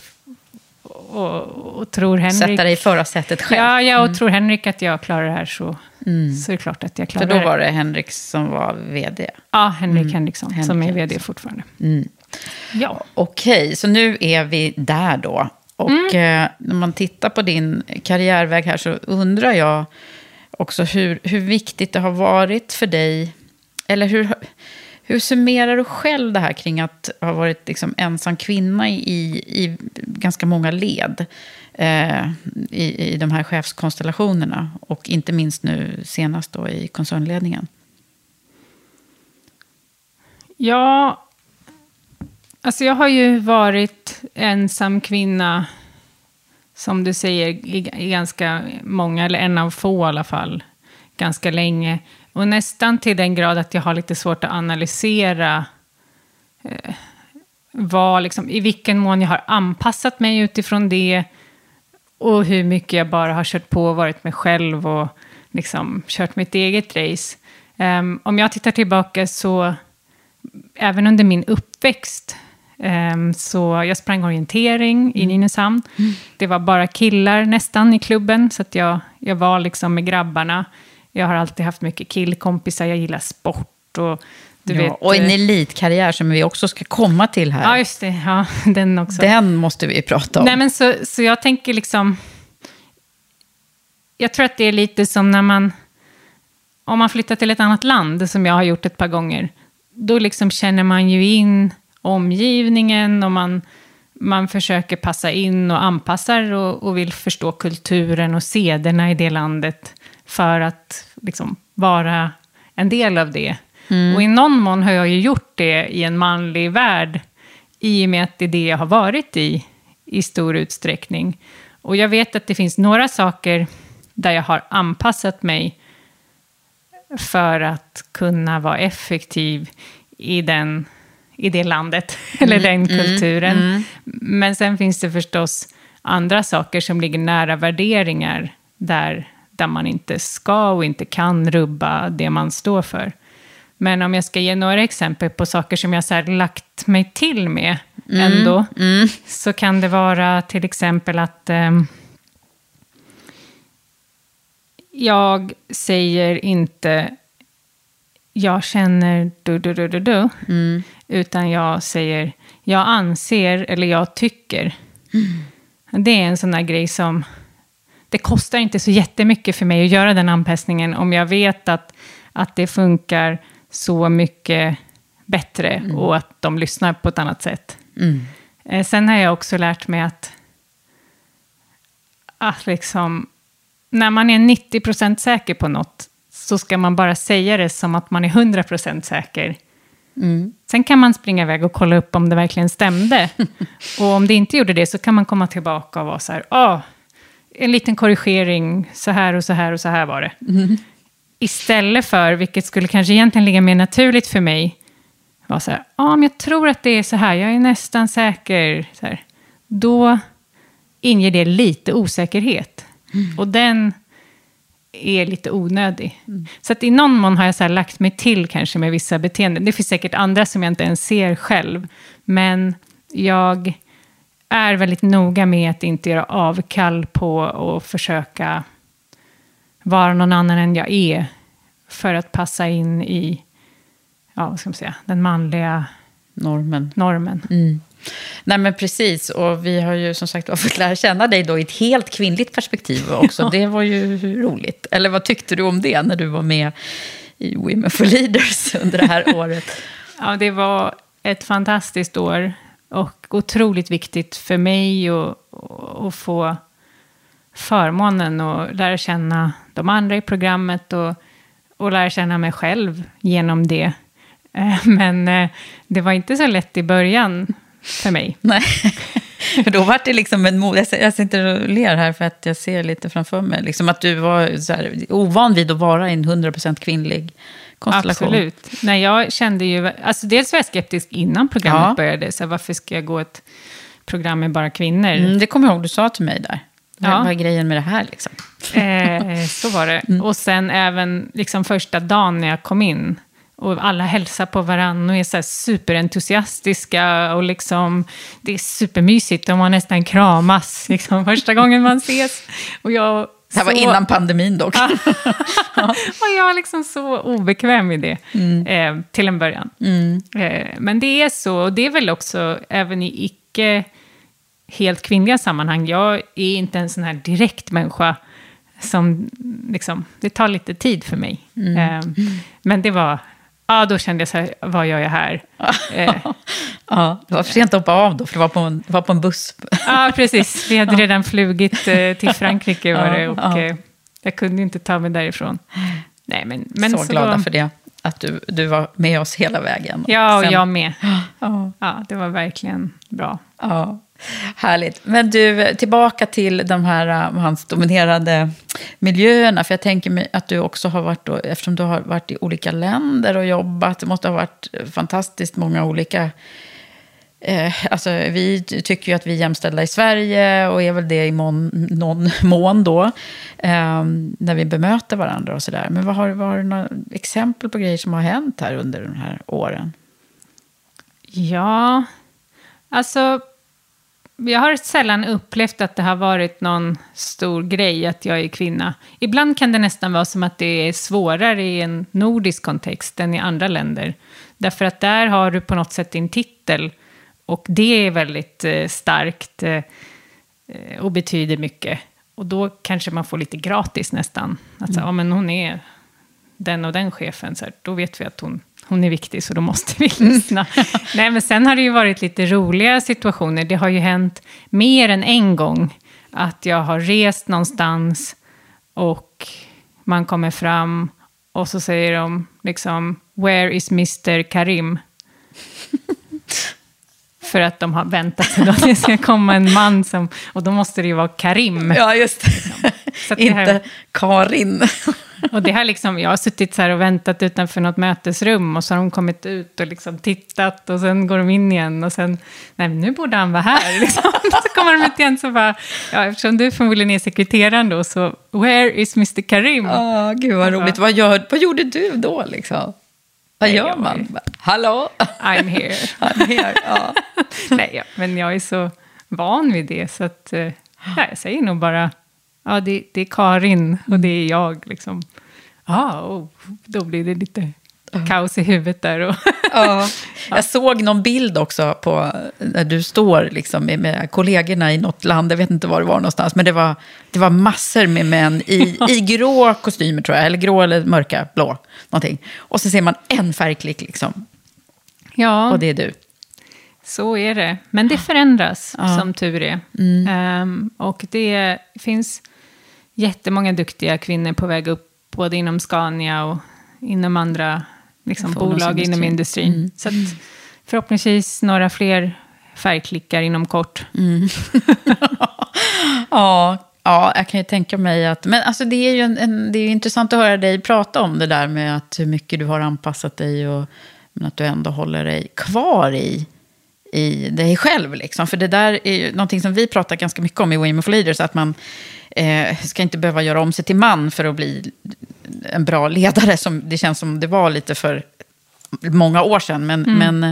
C: och, och tror Henrik...
B: Sätta dig i förarsätet själv.
C: Ja, ja och
B: Mm.
C: tror Henrik att jag klarar det här så,
B: Mm.
C: så är det klart att jag
B: För
C: klarar
B: då
C: det.
B: var det Henrik som var vd.
C: Ja, Henrik
B: Mm.
C: Henriksson
B: Henrik
C: som är vd fortfarande.
B: Mm.
C: Ja.
B: Okej, så nu är vi där då. Och
C: Mm.
B: eh, när man tittar på din karriärväg här så undrar jag också hur, hur viktigt det har varit för dig. Eller hur, hur summerar du själv det här kring att ha varit liksom ensam kvinna i, i ganska många led eh, i, i de här chefskonstellationerna? Och inte minst nu senast då i koncernledningen.
C: Ja, alltså jag har ju varit ensam kvinna, som du säger, i, i ganska många, eller en av få i alla fall, ganska länge. Och nästan till den grad att jag har lite svårt att analysera eh, vad, liksom, i vilken mån jag har anpassat mig utifrån det och hur mycket jag bara har kört på och varit mig själv och liksom kört mitt eget race. Ehm, om jag tittar tillbaka så, även under min uppväxt, ehm, så jag sprang orientering i Nynäshamn. Det var bara killar nästan i klubben, så att jag, jag var liksom med grabbarna. Jag har alltid haft mycket killkompisar, jag gillar sport och du
B: ja,
C: vet...
B: och en
C: eh,
B: elitkarriär som vi också ska komma till här.
C: Ja, just det. Ja, [LAUGHS] den också.
B: Den måste vi prata om.
C: Nej, men så, så jag tänker liksom... Jag tror att det är lite som när man... Om man flyttar till ett annat land, som jag har gjort ett par gånger, då liksom känner man ju in omgivningen och man, man försöker passa in och anpassar och, och vill förstå kulturen och sederna i det landet för att liksom vara en del av det.
B: Mm.
C: Och i någon mån har jag ju gjort det i en manlig värld i och med att det är det jag har varit i, i stor utsträckning. Och jag vet att det finns några saker där jag har anpassat mig för att kunna vara effektiv i, den, i det landet, [LAUGHS] eller den
B: mm,
C: kulturen.
B: mm.
C: Men sen finns det förstås andra saker som ligger nära värderingar, där, där man inte ska och inte kan rubba det man står för. Men om jag ska ge några exempel på saker som jag så här lagt mig till med
B: Mm,
C: ändå, så kan det vara till exempel att ehm, jag säger inte jag känner du, du, du, du, du,
B: Mm.
C: utan jag säger jag anser eller jag tycker. Det är en sån här grej som det kostar inte så jättemycket för mig att göra den anpassningen om jag vet att, att det funkar så mycket bättre
B: Mm.
C: och att de lyssnar på ett annat sätt.
B: Mm.
C: Eh, sen har jag också lärt mig att, att liksom, när man är 90% säker på något så ska man bara säga det som att man är 100% säker.
B: Mm.
C: Sen kan man springa iväg och kolla upp om det verkligen stämde. [LAUGHS] och om det inte gjorde det så kan man komma tillbaka och vara så här, ah, en liten korrigering, så här och så här och så här var det. Istället för, vilket skulle kanske egentligen ligga mer naturligt för mig, var så här, ja ah, men jag tror att det är så här, jag är nästan säker. Så här. Då inger det lite osäkerhet. Och den är lite onödig. Så att i någon mån har jag så lagt mig till kanske med vissa beteenden. Det finns säkert andra som jag inte ens ser själv. Men jag är väldigt noga med att inte göra avkall på och försöka vara någon annan än jag är. För att passa in i, ja vad ska man säga, den manliga
B: Normen.
C: normen.
B: Mm. Nej men precis, och vi har ju som sagt fått lära känna dig då i ett helt kvinnligt perspektiv också. [LAUGHS] Det var ju roligt. Eller vad tyckte du om det när du var med i Women for Leaders under det här [LAUGHS] året?
C: Ja, det var ett fantastiskt år och otroligt viktigt för mig att, få förmånen att lära känna de andra i programmet och, och lära känna mig själv genom det. Eh, men eh, det var inte så lätt i början för mig. [LAUGHS]
B: Nej, för då var det liksom en mod. Jag, sitter och ler här för att jag ser lite framför mig. Liksom att du var så här, ovan vid att vara en 100% kvinnlig konstellation.
C: Absolut. Nej, jag kände ju, alltså dels var jag skeptisk innan programmet
B: Ja.
C: började. Så här, varför ska jag gå ett program med bara kvinnor?
B: Mm, det kommer jag ihåg du sa till mig där.
C: Ja.
B: vad är grejen med det här liksom?
C: Eh, så var det. [LAUGHS]
B: Mm.
C: Och sen även liksom första dagen när jag kom in. Och alla hälsar på varandra och är så superentusiastiska. Och liksom, det är supermysigt och man nästan kramas liksom, första gången man ses. Och jag,
B: Det här var
C: så-
B: innan pandemin dock. [LAUGHS] [LAUGHS]
C: och jag är liksom så obekväm i det, eh, till en början. Eh, men det är så, och det är väl också även i icke helt kvinnliga sammanhang. Jag är inte en sån här direkt människa som, liksom, det tar lite tid för mig. Eh, men det var, ja då kände jag så här, vad gör jag här? [LAUGHS] Eh,
B: Ja, det var för sent att hoppa av då, för det var på en, var på en buss.
C: Ja, precis. Vi hade [LAUGHS] redan flugit eh, till Frankrike var det, och
B: Ja,
C: eh, jag kunde inte ta mig därifrån. Nej, men, men
B: så, glada för det, att du, du var med oss hela vägen.
C: Ja, och
B: Sen-
C: jag med. [GASPS]
B: Ja.
C: Ja, det var verkligen bra.
B: Ja, härligt. Men du, tillbaka till de här äh, mansdominerade miljöerna. För jag tänker mig att du också har varit, då, eftersom du har varit i olika länder och jobbat, det måste ha varit äh, fantastiskt många olika... Eh, alltså, vi tycker ju att vi är jämställda i Sverige och är väl det i mån, någon mån då. Eh, när vi bemöter varandra och sådär. Men vad har, vad har du några exempel på grejer som har hänt här under de här åren?
C: Ja, alltså... Jag har sällan upplevt att det har varit någon stor grej att jag är kvinna. Ibland kan det nästan vara som att det är svårare i en nordisk kontext än i andra länder. Därför att där har du på något sätt din titel. Och det är väldigt eh, starkt eh, och betyder mycket. Och då kanske man får lite gratis nästan. Alltså, ja, men hon är den och den chefen, så här, då vet vi att hon, hon är viktig, så då måste vi lyssna. [LAUGHS] Nej, men sen har det ju varit lite roliga situationer. Det har ju hänt mer än en gång att jag har rest någonstans och man kommer fram och så säger de liksom, where is Mr Karim? [LAUGHS] För att de har väntat sig att det ska komma en man som, och då måste det ju vara Karim.
B: Ja, just det.
C: Att det här-
B: Inte Karin. [LAUGHS]
C: Och det har liksom, jag har suttit så här och väntat utanför något mötesrum och så har de kommit ut och liksom tittat och sen går de in igen och sen, nej nu borde han vara här. [LAUGHS] Liksom. så kommer de ut igen så bara, ja eftersom du förmodligen är sekreteraren då så, where is Mr Karim?
B: Åh, gud vad roligt. Vad, gör, vad gjorde du då liksom? Vad gör man?
C: ju-
B: Hallå?
C: I'm here. [LAUGHS]
B: I'm here. Ja.
C: nej, ja, men jag är så van vid det så att, eh, ja, jag säger nog bara, ja det, det är Karin och det är jag liksom. Ja, oh, då blir det lite kaos i huvudet där. Och [LAUGHS]
B: ja. Jag såg någon bild också på när du står liksom med, med kollegorna i något land, jag vet inte var det var någonstans, men det var, det var massor med män i, i [LAUGHS] grå kostymer tror jag, eller grå eller mörka, blå, någonting. Och så ser man en färgklick liksom.
C: Ja.
B: Och det är du.
C: Så är det. Men det förändras, ja. som tur är.
B: Mm.
C: Um, och det finns jättemånga duktiga kvinnor på väg upp, både inom Scania och inom andra liksom, bolag inom industrin. Mm. Så att, förhoppningsvis några fler färgklickar inom kort.
B: Mm. [LAUGHS] ja, ja, jag kan ju tänka mig att... Men alltså, det är ju en, en, det är intressant att höra dig prata om det där med att hur mycket du har anpassat dig och men att du ändå håller dig kvar i i dig själv. Liksom. För det där är ju någonting som vi pratar ganska mycket om i Women for Leaders, att man eh, ska inte behöva göra om sig till man för att bli en bra ledare. Som det känns som det var lite för många år sedan. Men, mm. men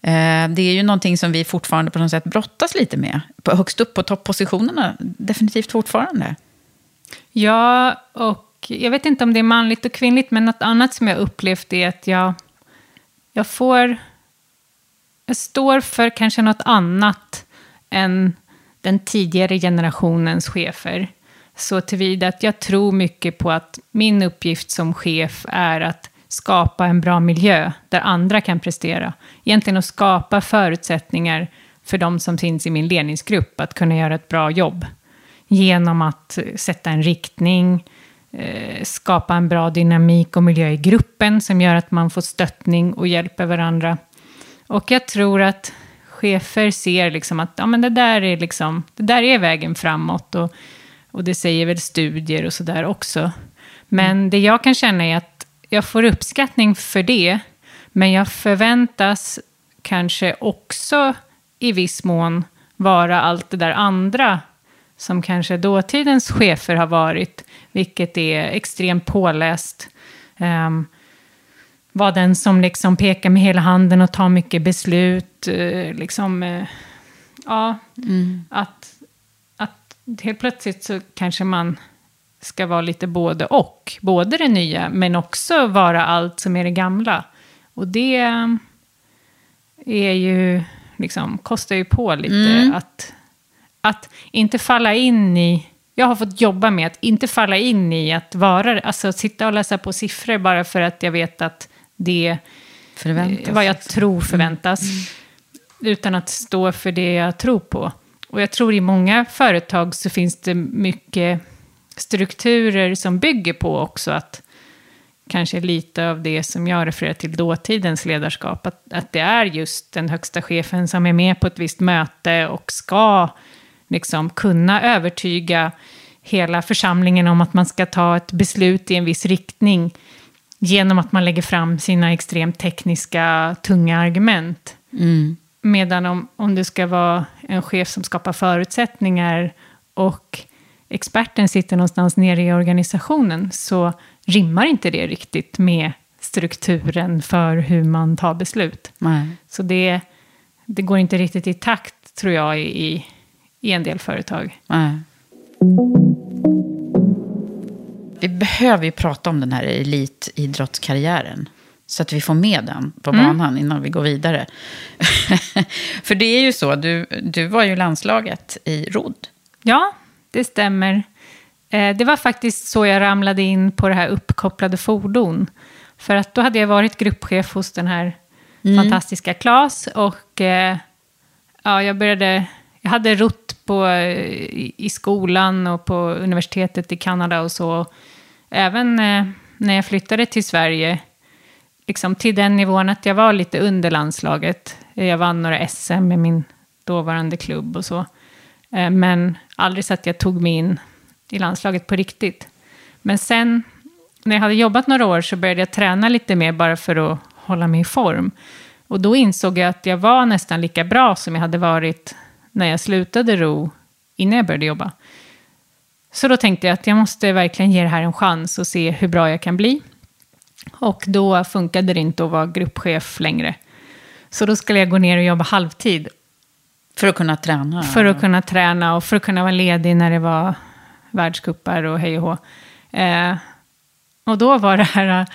B: eh, det är ju någonting som vi fortfarande på något sätt brottas lite med. På, högst upp på toppositionerna, definitivt fortfarande.
C: Ja, och jag vet inte om det är manligt och kvinnligt, men något annat som jag upplevt är att jag, jag får jag står för kanske något annat än den tidigare generationens chefer. Så tillvida att jag tror mycket på att min uppgift som chef är att skapa en bra miljö där andra kan prestera. Egentligen att skapa förutsättningar för de som finns i min ledningsgrupp att kunna göra ett bra jobb. Genom att eh, sätta en riktning, eh, skapa en bra dynamik och miljö i gruppen som gör att man får stöttning och hjälper varandra. Och jag tror att chefer ser liksom att ja, men det, där är liksom, det där är vägen framåt. Och, och det säger väl studier och sådär också. Men mm. det jag kan känna är att jag får uppskattning för det. Men jag förväntas kanske också i viss mån vara allt det där andra som kanske dåtidens chefer har varit, vilket är extremt påläst. Um, vara den som liksom pekar med hela handen och tar mycket beslut. Eh, liksom, eh, ja, mm. att, att helt plötsligt så kanske man ska vara lite både och. Både det nya, men också vara allt som är det gamla. Och det är ju, liksom, kostar ju på lite. Mm. Att, att inte falla in i... Jag har fått jobba med att inte falla in i att vara... Alltså sitta och läsa på siffror bara för att jag vet att det förväntas, vad jag tror förväntas. Mm. Utan att stå för det jag tror på. Och jag tror i många företag så finns det mycket strukturer som bygger på också att kanske lite av det som jag refererar till dåtidens ledarskap. Att, att det är just den högsta chefen som är med på ett visst möte och ska liksom kunna övertyga hela församlingen om att man ska ta ett beslut i en viss riktning genom att man lägger fram sina extremt tekniska, tunga argument.
B: Mm.
C: Medan om, om du ska vara en chef som skapar förutsättningar och experten sitter någonstans nere i organisationen så rimmar inte det riktigt med strukturen för hur man tar beslut.
B: Nej.
C: Så det, det går inte riktigt i takt, tror jag, i, i en del företag.
B: Nej vi behöver ju prata om den här elitidrottskarriären. Så att vi får med den på mm. banan innan vi går vidare. [LAUGHS] För det är ju så, du, du var ju landslaget i rodd.
C: Ja, det stämmer. Eh, det var faktiskt så jag ramlade in på det här uppkopplade fordon. För att då hade jag varit gruppchef hos den här mm. fantastiska Klas. Och eh, ja, jag började... Jag hade rott på, i, i skolan och på universitetet i Kanada och så även eh, när jag flyttade till Sverige, liksom till den nivån att jag var lite under landslaget. Jag vann några SM med min dåvarande klubb och så. Eh, men aldrig så att jag tog mig in i landslaget på riktigt. Men sen, när jag hade jobbat några år så började jag träna lite mer bara för att hålla mig i form. Och då insåg jag att jag var nästan lika bra som jag hade varit när jag slutade ro innan jag började jobba. Så då tänkte jag att jag måste verkligen ge det här en chans och se hur bra jag kan bli. Och då funkade det inte att vara gruppchef längre. Så då skulle jag gå ner och jobba halvtid.
B: För att kunna träna?
C: För att kunna träna och för att kunna vara ledig när det var världskuppar och hej och hå. Eh, och då var det här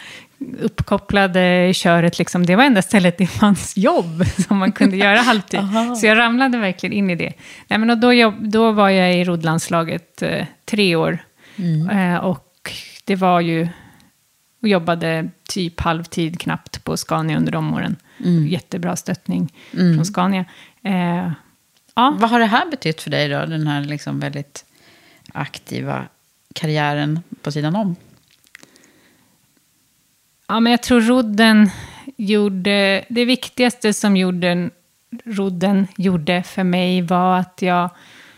C: uppkopplade köret, liksom, det var enda stället det fanns jobb [LAUGHS] som man kunde göra halvtid. Så jag ramlade verkligen in i det. Nej, men då, jobb, då var jag i roddlandslaget eh, tre år.
B: Mm.
C: Eh, och det var ju, och jobbade typ halvtid knappt på Scania under de åren.
B: Mm.
C: Jättebra stöttning
B: Mm.
C: från Scania. Eh, ja.
B: Vad har det här betytt för dig då? Den här liksom väldigt aktiva karriären på sidan om?
C: Ja, men jag tror rodden gjorde... Det viktigaste som jorden, rodden gjorde för mig var att jag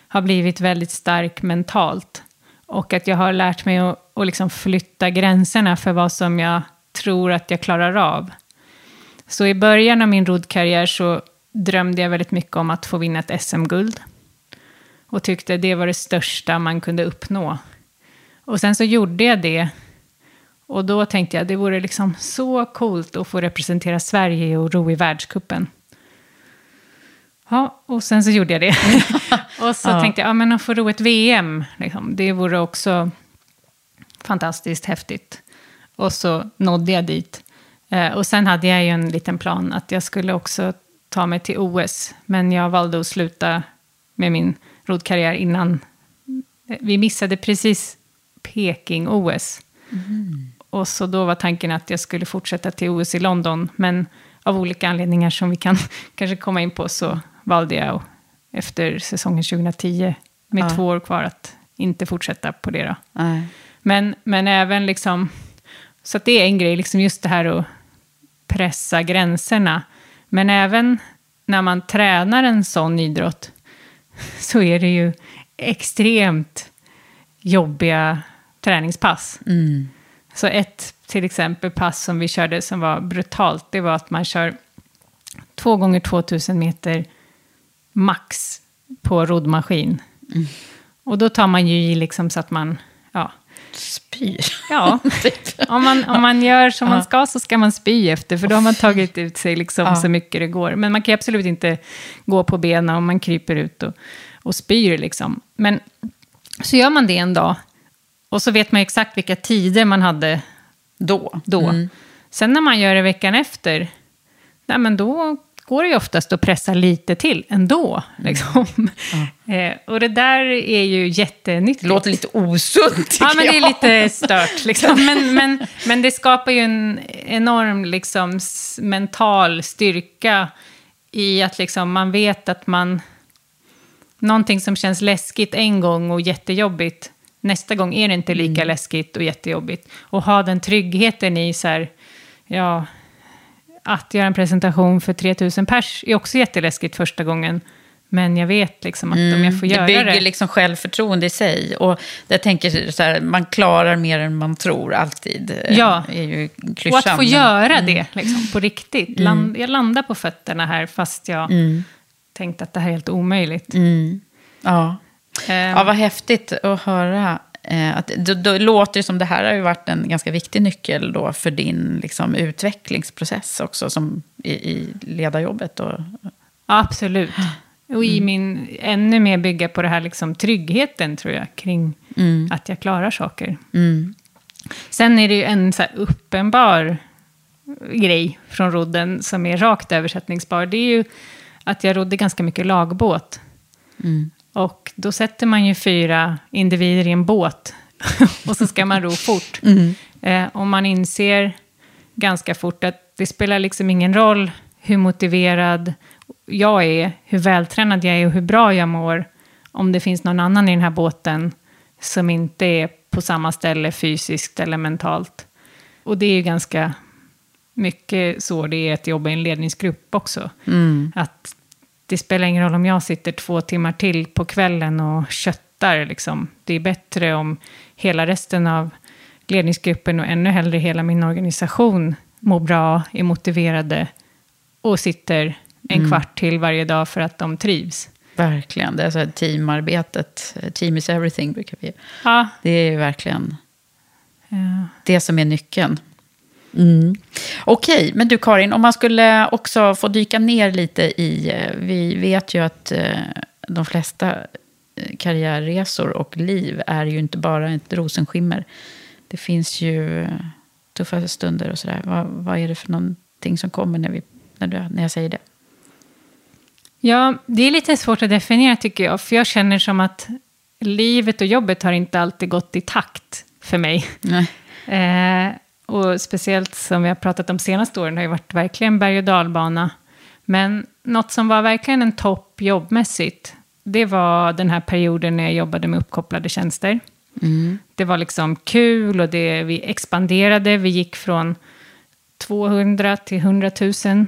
C: har blivit väldigt stark mentalt. Och att jag har lärt mig att, att liksom flytta gränserna för vad som jag tror att jag klarar av. Så i början av min roddkarriär så drömde jag väldigt mycket om att få vinna ett SM-guld. Och tyckte det var det största man kunde uppnå. Och sen så gjorde jag det. Och då tänkte jag det vore liksom så coolt att få representera Sverige och ro i världskuppen. Ja, och sen så gjorde jag det. [LAUGHS] och så
B: Ja.
C: tänkte jag, ja men att få ro ett VM, liksom, det vore också fantastiskt häftigt. Och så nådde jag dit. Eh, och sen hade jag ju en liten plan att jag skulle också ta mig till OS. Men jag valde att sluta med min roddkarriär innan. Vi missade precis Peking-OS. Och så då var tanken att jag skulle fortsätta till OS i London. Men av olika anledningar som vi kan [LAUGHS] kanske komma in på så valde jag efter säsongen 2010 med
B: Ja.
C: två år kvar att inte fortsätta på det. Då.
B: Nej.
C: Men, men även liksom, så att det är en grej, liksom just det här att pressa gränserna. Men även när man tränar en sån idrott [LAUGHS] så är det ju extremt jobbiga träningspass.
B: Mm.
C: Så ett till exempel pass som vi körde som var brutalt, det var att man kör två gånger 2000 meter max på roddmaskin.
B: Mm.
C: Och då tar man ju i liksom så att man, ja,
B: Spyr.
C: Ja, [LAUGHS] om man, om man gör som man
B: Ja.
C: ska så ska man spy efter, för då har man tagit ut sig liksom
B: Ja.
C: så mycket det går. Men man kan absolut inte gå på benen om man kryper ut och, och spyr. Liksom. Men så gör man det en dag, och så vet man exakt vilka tider man hade
B: Då.
C: då.
B: Mm.
C: Sen när man gör det veckan efter, nej, men då går det ju oftast att pressa lite till ändå. Liksom. [LAUGHS] Eh, och det där är ju jättenyttigt.
B: Det låter lite osunt
C: Ja, men det är lite stört. [LAUGHS] Liksom. Men, men, men det skapar ju en enorm liksom, mental styrka i att liksom, man vet att man... Någonting som känns läskigt en gång och jättejobbigt, nästa gång är det inte lika läskigt och jättejobbigt. Och ha den tryggheten i så här, ja, att göra en presentation för 3000 pers är också jätteläskigt första gången. Men jag vet liksom att om jag får göra
B: det
C: det...
B: bygger liksom självförtroende i sig. Och jag tänker så här, man klarar mer än man tror alltid.
C: Ja.
B: Är ju klyschan,
C: Och att få
B: men-
C: göra
B: Mm.
C: det liksom, på riktigt. Land, jag landar på fötterna här fast jag
B: Mm.
C: tänkte att det här är helt omöjligt.
B: Mm. Ja.
C: Ehm,
B: ja, vad häftigt att höra. Eh, att, då, då låter det som det här har ju varit en ganska viktig nyckel då för din liksom, utvecklingsprocess också som i, i ledarjobbet. Och,
C: Absolut. [GASPS] Och
B: Mm.
C: i min, ännu mer bygga på det här liksom, tryggheten tror jag, kring
B: Mm.
C: att jag klarar saker.
B: mm.
C: Sen är det ju en så uppenbar grej från rodden som är rakt översättningsbar. Det är ju att jag rodde ganska mycket lagbåt.
B: Mm.
C: Och då sätter man ju fyra individer i en båt [LAUGHS] och så ska man ro fort. [LAUGHS]
B: Mm.
C: Eh, och man inser ganska fort att det spelar liksom ingen roll hur motiverad jag är, hur vältränad jag är och hur bra jag mår, om det finns någon annan i den här båten som inte är på samma ställe fysiskt eller mentalt. Och det är ju ganska mycket så det är att jobba i en ledningsgrupp också.
B: Mm.
C: Att det spelar ingen roll om jag sitter två timmar till på kvällen och köttar. Liksom. Det är bättre om hela resten av ledningsgruppen och ännu hellre hela min organisation mår bra, är motiverade och sitter en
B: Mm.
C: kvart till varje dag för att de trivs.
B: Verkligen, det är så här teamarbetet. Team is everything brukar vi
C: Ja.
B: Det är verkligen
C: Ja.
B: det som är nyckeln. Mm. Okej, men du Karin, om man skulle också få dyka ner lite i... eh, Vi vet ju att eh, de flesta eh, karriärresor och liv är ju inte bara ett rosenskimmer. Det finns ju tuffa stunder och sådär? Vad, vad är det för någonting som kommer när, vi, när, du, när jag säger det?
C: Ja, det är lite svårt att definiera tycker jag. För jag känner som att livet och jobbet har inte alltid gått i takt för mig. Eh, och speciellt som vi har pratat om senaste åren har ju varit verkligen berg och dalbana. Men något som var verkligen en topp jobbmässigt, det var den här perioden när jag jobbade med uppkopplade tjänster.
B: Mm.
C: Det var liksom kul och det, vi expanderade. Vi gick från 200 till 100 000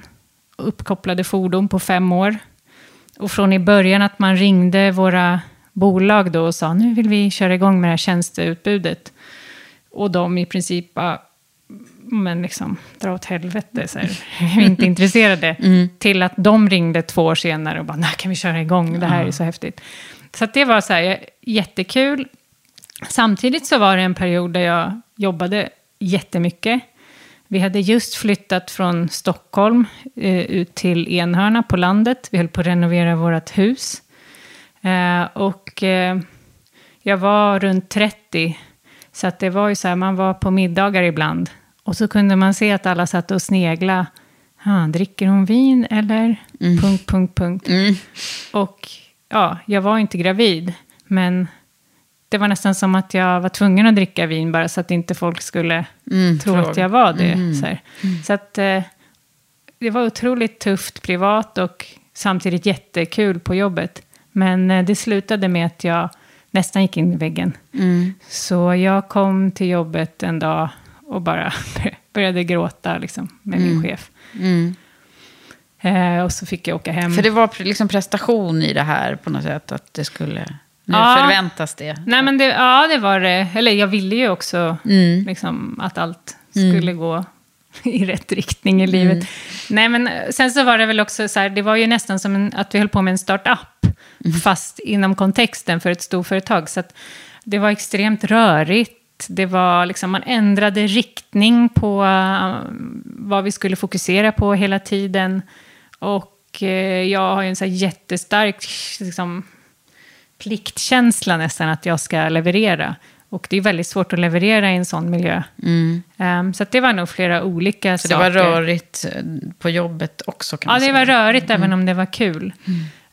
C: uppkopplade fordon på fem år. Och från i början att man ringde våra bolag då och sa nu vill vi köra igång med det här tjänsteutbudet. Och de i princip bara, men liksom, dra åt helvete, så här, [LAUGHS] vi är inte intresserade. [LAUGHS]
B: Mm.
C: Till att de ringde två år senare och bara, när kan vi köra igång, det här är så häftigt. Så att det var så här, jättekul. Samtidigt så var det en period där jag jobbade jättemycket. Vi hade just flyttat från Stockholm eh, ut till Enhörna på landet. Vi höll på att renovera vårt hus. Eh, och eh, jag var runt 30. Så att det var ju så här, man var på middagar ibland. Och så kunde man se att alla satt och snegla. Ah, dricker hon vin eller? Punkt, punkt, punkt. Och ja, jag var inte gravid. Men det var nästan som att jag var tvungen att dricka vin bara så att inte folk skulle
B: Mm,
C: tro att jag var det.
B: Mm.
C: Så, här. så att eh, det var otroligt tufft privat och samtidigt jättekul på jobbet. Men eh, det slutade med att jag nästan gick in i väggen.
B: Mm.
C: Så jag kom till jobbet en dag och bara [LAUGHS] började gråta liksom, med min
B: Mm.
C: chef.
B: Mm.
C: Eh, och så fick jag åka hem.
B: För det var liksom prestation i det här på något sätt. Att det skulle... Nu
C: Ja.
B: förväntas det.
C: Nej, men det, ja, det var det. Eller jag ville ju också
B: Mm.
C: liksom, att allt
B: Mm.
C: skulle gå [LAUGHS] i rätt riktning i livet.
B: Mm.
C: Nej, men eh, sen så var det väl också så här, det var ju nästan som en, att vi höll på med en startup,
B: Mm.
C: fast inom kontexten för ett storföretag. Så att det var extremt rörigt. Det var liksom, man ändrade riktning på eh, vad vi skulle fokusera på hela tiden. Och eh, jag har ju en så jättestark liksom, pliktkänsla nästan att jag ska leverera. Och det är väldigt svårt att leverera i en sån miljö.
B: Mm.
C: Ehm, så det var nog flera olika
B: Så det
C: saker.
B: var rörigt eh, på jobbet också kan
C: Ja, det var rörigt även
B: Mm.
C: om det var kul.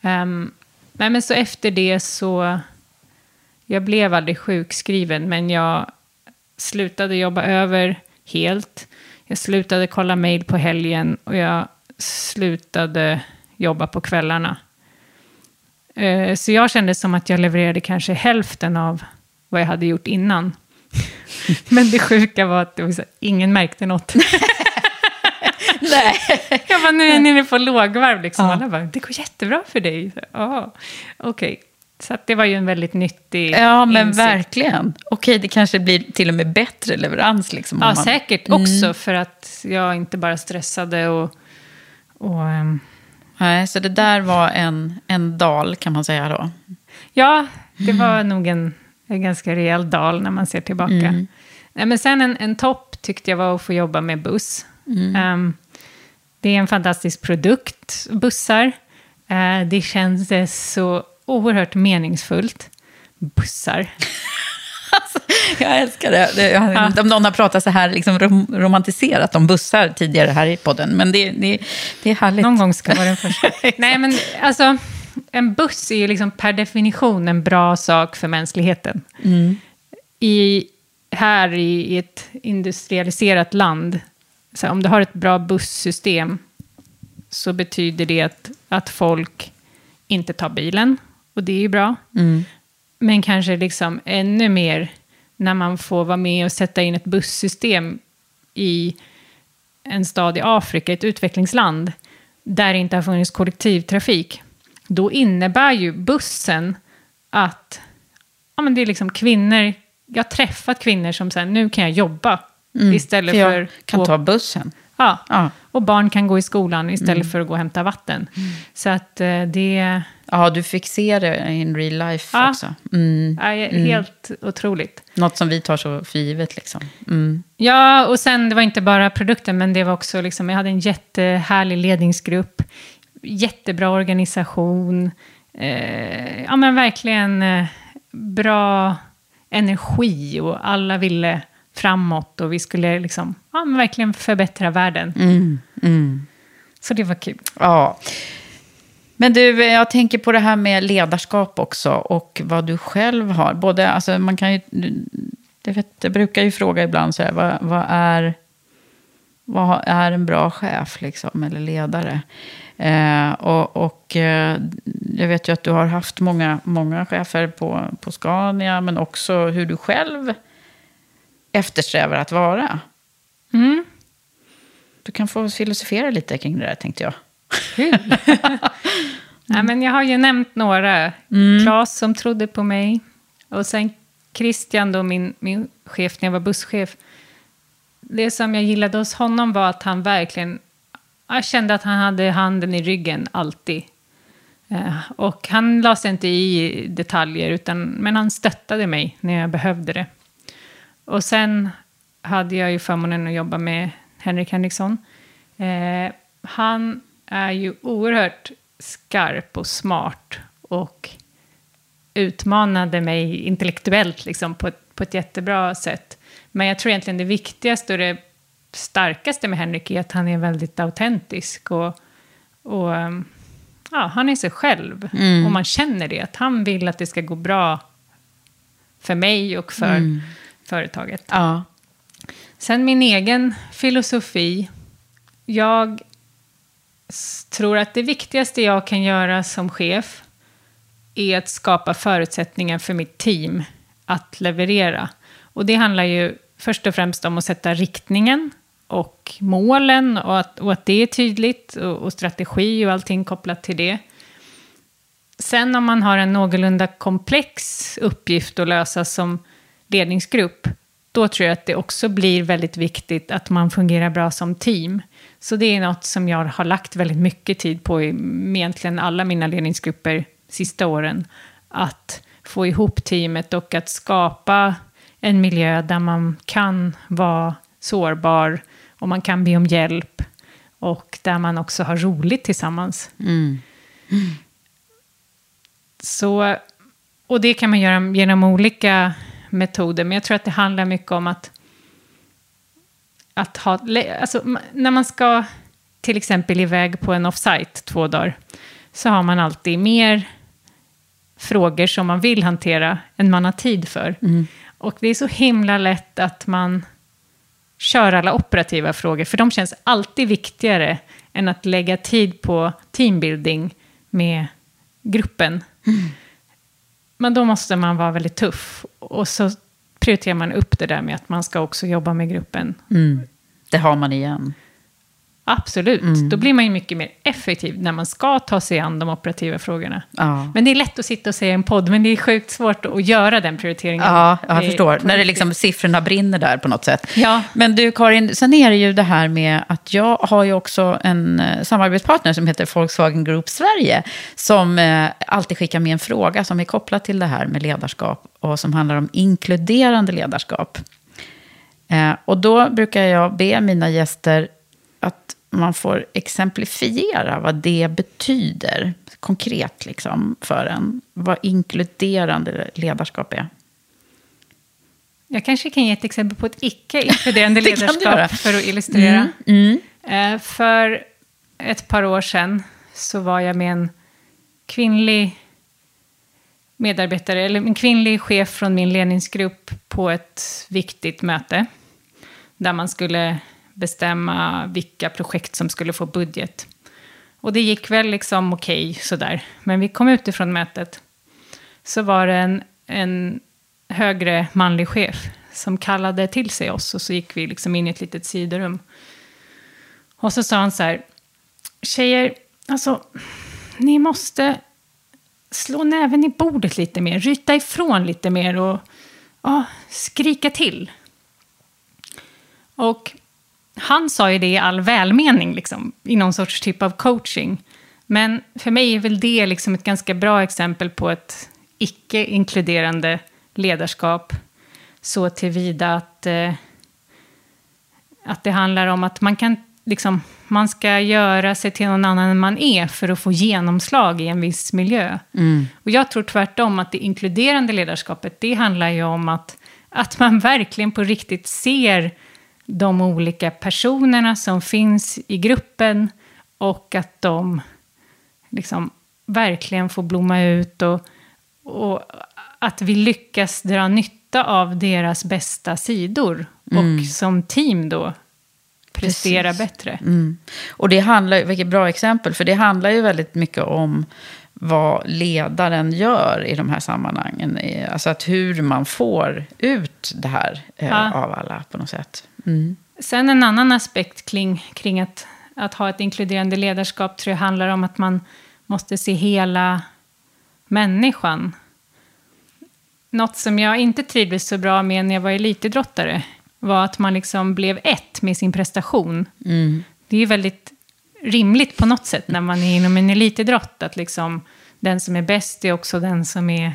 C: Ehm, nej, men så efter det så... Jag blev aldrig sjukskriven, men jag slutade jobba över helt. Jag slutade kolla mejl på helgen och jag slutade jobba på kvällarna. Eh, Så jag kände som att jag levererade kanske hälften av vad jag hade gjort innan. [LAUGHS] Men det sjuka var att var så, ingen märkte något. [LAUGHS]
B: Nej.
C: Jag bara, nu är ni nere på lågvarv liksom.
B: Ja.
C: Alla bara, det går jättebra för dig. Ja, okej. Så det var ju en väldigt nyttig
B: Ja, men
C: insikt.
B: verkligen. Okej, det kanske blir till och med bättre leverans. Liksom, om
C: Ja,
B: man-
C: säkert
B: Mm.
C: också för att jag inte bara stressade och... och ehm,
B: Nej, så det där var en, en dal kan man säga då.
C: ja, det var nog en, en ganska rejäl dal när man ser tillbaka.
B: Mm.
C: Nej, men sen en, en topp tyckte jag var att få jobba med buss.
B: Mm.
C: Ehm, det är en fantastisk produkt, bussar. Eh, det känns eh, så oerhört meningsfullt. Bussar. [LAUGHS]
B: Jag älskar det. det jag inte om någon har pratat så här liksom rom, romantiserat om bussar tidigare här i podden. Men det, det, det är härligt.
C: Någon gång ska vara den första. [LAUGHS] Nej, men alltså, en buss är ju liksom per definition en bra sak för mänskligheten.
B: Mm.
C: I, här i, i ett industrialiserat land, så om du har ett bra bussystem så betyder det att, att folk inte tar bilen. Och det är ju bra.
B: Mm.
C: Men kanske liksom ännu mer när man får vara med och sätta in ett bussystem i en stad i Afrika, ett utvecklingsland, där det inte har funnits kollektivtrafik. Då innebär ju bussen att ja, men det är liksom kvinnor, jag har träffat kvinnor som säger nu kan jag jobba
B: Mm,
C: istället
B: för jag kan
C: att-
B: ta bussen.
C: Ja.
B: Ja.
C: och barn kan gå i skolan istället
B: Mm.
C: för att gå och hämta vatten. Så att eh, det
B: Ja, du fick se det in real life
C: Ja.
B: också. Mm.
C: är
B: Mm.
C: helt otroligt.
B: Något som vi tar så för givet. Liksom. Mm.
C: Ja, och sen det var inte bara produkten, men det var också liksom, jag hade en jättehärlig ledningsgrupp, jättebra organisation, eh, ja men verkligen eh, bra energi och alla ville framåt och vi skulle liksom, ja, men verkligen förbättra världen.
B: Mm, mm.
C: Så det var kul.
B: Ja. Men du, jag tänker på det här med ledarskap också och vad du själv har. Både, alltså man kan ju, det vet, jag brukar ju fråga ibland så här, vad, vad, är, vad är en bra chef liksom, eller ledare? Eh, och och eh, jag vet ju att du har haft många, många chefer på, på Scania, men också hur du själv eftersträvar att vara.
C: Mm.
B: Du kan få filosofera lite kring det där, tänkte jag.
C: Kul. [LAUGHS] ja, men jag har ju nämnt några.
B: Mm.
C: Claes som trodde på mig. Och sen Christian, då, min, min chef när jag var busschef. Det som jag gillade hos honom var att han verkligen... Jag kände att han hade handen i ryggen alltid. Eh, och han la sig inte i detaljer, utan, men han stöttade mig när jag behövde det. Och sen hade jag ju förmånen att jobba med Henrik Henriksson. Eh, han är ju oerhört skarp och smart och utmanade mig intellektuellt liksom, på, ett, på ett jättebra sätt. Men jag tror egentligen det viktigaste och det starkaste med Henrik är att han är väldigt autentisk och, och ja, han är sig själv.
B: Mm.
C: Och man känner det, att han vill att det ska gå bra för mig och för
B: Mm.
C: Företaget.
B: Ja.
C: Sen min egen filosofi. Jag tror att det viktigaste jag kan göra som chef är att skapa förutsättningar för mitt team att leverera. Och det handlar ju först och främst om att sätta riktningen och målen och att, och att det är tydligt och, och strategi och allting kopplat till det. Sen om man har en någorlunda komplex uppgift att lösa som ledningsgrupp, då tror jag att det också blir väldigt viktigt att man fungerar bra som team. Så det är något som jag har lagt väldigt mycket tid på i egentligen alla mina ledningsgrupper sista åren. Att få ihop teamet och att skapa en miljö där man kan vara sårbar och man kan be om hjälp och där man också har roligt tillsammans.
B: Mm.
C: Så, och det kan man göra genom olika metoder, men jag tror att det handlar mycket om att, att ha, alltså, när man ska till exempel iväg på en offsite två dagar, så har man alltid mer frågor som man vill hantera än man har tid för. Och det är så himla lätt att man kör alla operativa frågor, för de känns alltid viktigare än att lägga tid på teambuilding med gruppen. Men då måste man vara väldigt tuff. Och så prioriterar man upp det där med att man ska också jobba med gruppen.
B: Mm. Det har man igen.
C: Absolut.
B: Mm.
C: Då blir man ju mycket mer effektiv när man ska ta sig an de operativa frågorna.
B: Ja.
C: Men det är lätt att sitta och säga i en podd, men det är sjukt svårt att göra den prioriteringen.
B: Ja, jag förstår. När det liksom siffrorna brinner där på något sätt.
C: Ja.
B: Men du Karin, sen är det ju det här med att jag har ju också en eh, samarbetspartner som heter Volkswagen Group Sverige. Som eh, alltid skickar med en fråga som är kopplad till det här med ledarskap. Och som handlar om inkluderande ledarskap. Eh, och då brukar jag be mina gäster att man får exemplifiera vad det betyder konkret liksom, för en. Vad inkluderande ledarskap är.
C: Jag kanske kan ge ett exempel på ett icke-inkluderande [LAUGHS] ledarskap för att illustrera.
B: Mm,
C: Eh, För ett par år sedan så var jag med en kvinnlig medarbetare, eller en kvinnlig chef från min ledningsgrupp på ett viktigt möte. Där man skulle bestämma vilka projekt som skulle få budget. Och det gick väl liksom okej sådär. Men vi kom ut ifrån mötet. Så var det en, en högre manlig chef som kallade till sig oss. Och så gick vi liksom in i ett litet sidorum. Och så sa han så här, tjejer, alltså, ni måste slå näven i bordet lite mer, ryta ifrån lite mer och ja, skrika till. Och han sa ju det i all välmening, liksom, i någon sorts typ av coaching. Men för mig är väl det liksom ett ganska bra exempel på ett icke-inkluderande ledarskap. Så tillvida att, eh, att det handlar om att man kan liksom, man ska göra sig till någon annan än man är för att få genomslag i en viss miljö.
B: Mm.
C: Och jag tror tvärtom att det inkluderande ledarskapet, det handlar ju om att, att man verkligen på riktigt ser de olika personerna som finns i gruppen och att de liksom verkligen får blomma ut och, och att vi lyckas dra nytta av deras bästa sidor
B: Mm.
C: och som team då prestera
B: Precis.
C: bättre.
B: Mm. Och det handlar, vilket bra exempel, för det handlar ju väldigt mycket om vad ledaren gör i de här sammanhangen. Alltså att hur man får ut det här eh,
C: Ja.
B: av alla på något sätt. Mm.
C: Sen en annan aspekt kring, kring att, att ha ett inkluderande ledarskap tror jag handlar om att man måste se hela människan. Något som jag inte trivdes så bra med när jag var elitidrottare var att man liksom blev ett med sin prestation.
B: Mm.
C: Det är ju väldigt rimligt på något sätt när man är inom en elitidrott att liksom den som är bäst är också den som är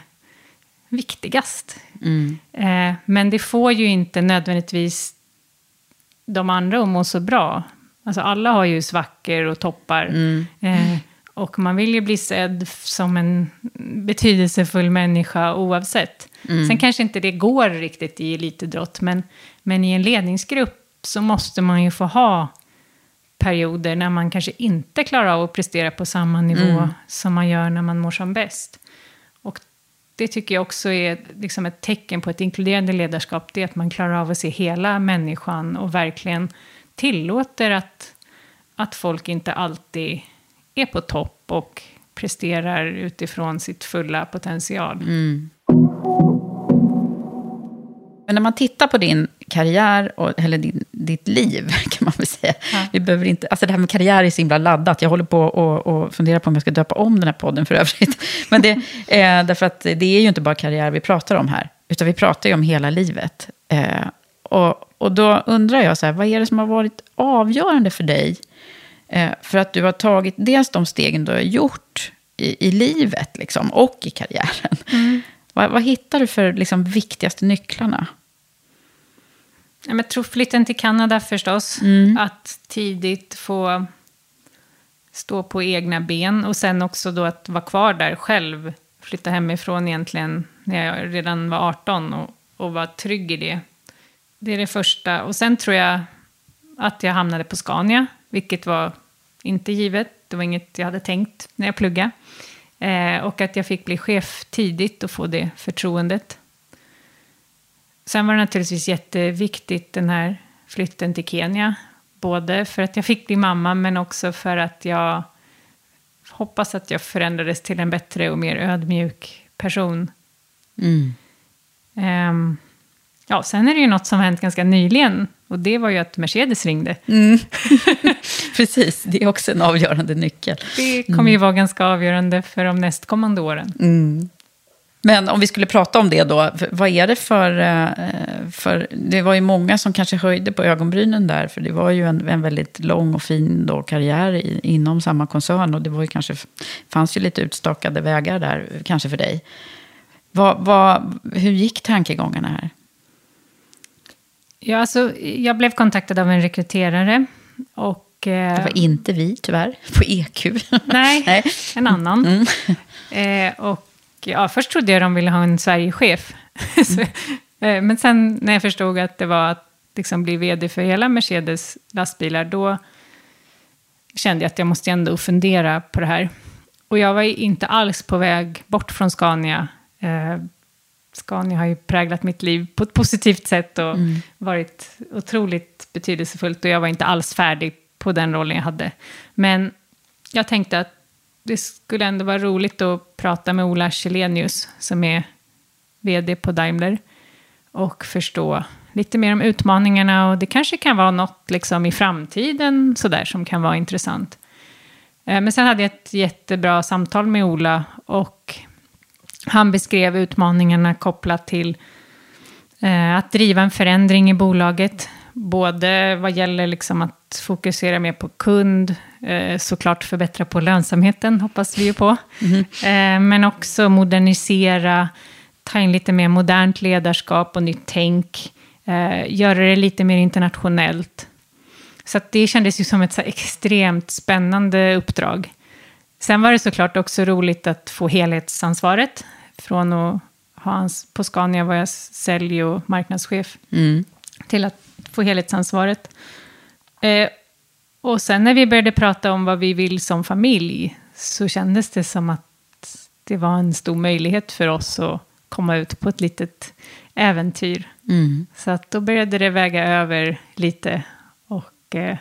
C: viktigast.
B: Mm.
C: Eh, men det får ju inte nödvändigtvis de andra att må så bra. Alltså alla har ju svackor och toppar.
B: Mm.
C: Eh, och man vill ju bli sedd som en betydelsefull människa oavsett.
B: Mm.
C: Sen kanske inte det går riktigt i elitidrott, men, men i en ledningsgrupp så måste man ju få ha perioder när man kanske inte klarar av att prestera på samma nivå
B: Mm.
C: som man gör när man mår som bäst. Och det tycker jag också är liksom ett tecken på ett inkluderande ledarskap. Det är att man klarar av att se hela människan och verkligen tillåter att, att folk inte alltid är på topp och presterar utifrån sitt fulla potential.
B: Mm. Men när man tittar på din karriär, och, eller din, ditt liv, [LAUGHS] kan man väl säga. Vi behöver inte, alltså det här med karriär är så himla laddat. Jag håller på och, och funderar på om jag ska döpa om den här podden för övrigt. [LAUGHS] Men det, eh, därför att det är ju inte bara karriär vi pratar om här, utan vi pratar ju om hela livet. Eh, och, och då undrar jag, så här, vad är det som har varit avgörande för dig? Eh, för att du har tagit dels de stegen du har gjort i, i livet liksom, och i karriären. Vad, vad hittar du för liksom, viktigaste nycklarna?
C: Ja, men Jag tror flytten till Kanada förstås.
B: Mm.
C: Att tidigt få stå på egna ben. Och sen också då att vara kvar där själv. Flytta hemifrån egentligen när jag redan var 18 och, och vara trygg i det. Det är det första. Och sen tror jag att jag hamnade på Scania. Vilket var inte givet. Det var inget jag hade tänkt när jag pluggade. Eh, och att jag fick bli chef tidigt och få det förtroendet. Sen var det naturligtvis jätteviktigt den här flytten till Kenya. Både för att jag fick bli mamma men också för att jag hoppas att jag förändrades till en bättre och mer ödmjuk person.
B: Mm.
C: Ehm, ja, sen är det ju något som har hänt ganska nyligen. Och det var ju att Mercedes ringde.
B: Mm. [LAUGHS] Precis, det är också en avgörande nyckel.
C: Det kommer ju vara ganska avgörande för de nästkommande åren.
B: Mm. Men om vi skulle prata om det då, vad är det för, eh, för... Det var ju många som kanske höjde på ögonbrynen där, för det var ju en, en väldigt lång och fin då karriär i, inom samma koncern och det var ju kanske, fanns ju lite utstakade vägar där, kanske för dig. Vad, vad, hur gick tankegångarna här?
C: Ja, alltså, jag blev kontaktad av en rekryterare. Och, eh,
B: Det var inte vi, tyvärr, på EQ.
C: Nej, [LAUGHS]
B: Nej.
C: en annan.
B: Mm.
C: Eh, och ja, först trodde jag de ville ha en Sverigechef. [LAUGHS] Så, eh, men sen när jag förstod att det var att liksom bli vd för hela Mercedes lastbilar, då kände jag att jag måste ändå fundera på det här. Och jag var inte alls på väg bort från Scania. Scania har ju präglat mitt liv på ett positivt sätt och
B: Mm.
C: varit otroligt betydelsefullt. Och jag var inte alls färdig på den rollen jag hade. Men jag tänkte att det skulle ändå vara roligt att prata med Ola Källenius, som är vd på Daimler, och förstå lite mer om utmaningarna. Och det kanske kan vara något liksom i framtiden sådär, som kan vara intressant. Eh, Men sen hade jag ett jättebra samtal med Ola och han beskrev utmaningarna kopplat till eh, att driva en förändring i bolaget. Både vad gäller liksom att fokusera mer på kund, eh, såklart förbättra på lönsamheten, hoppas vi ju på. Eh, men också modernisera, ta in lite mer modernt ledarskap och nytt tänk. Eh, göra det lite mer internationellt. Så det kändes ju som ett så extremt spännande uppdrag. Sen var det såklart också roligt att få helhetsansvaret från att ha på Scania var jag sälj och marknadschef.
B: Mm.
C: Till att få helhetsansvaret. Eh, och sen när vi började prata om vad vi vill som familj så kändes det som att det var en stor möjlighet för oss att komma ut på ett litet äventyr.
B: Mm.
C: Så att då började det väga över lite. Och eh,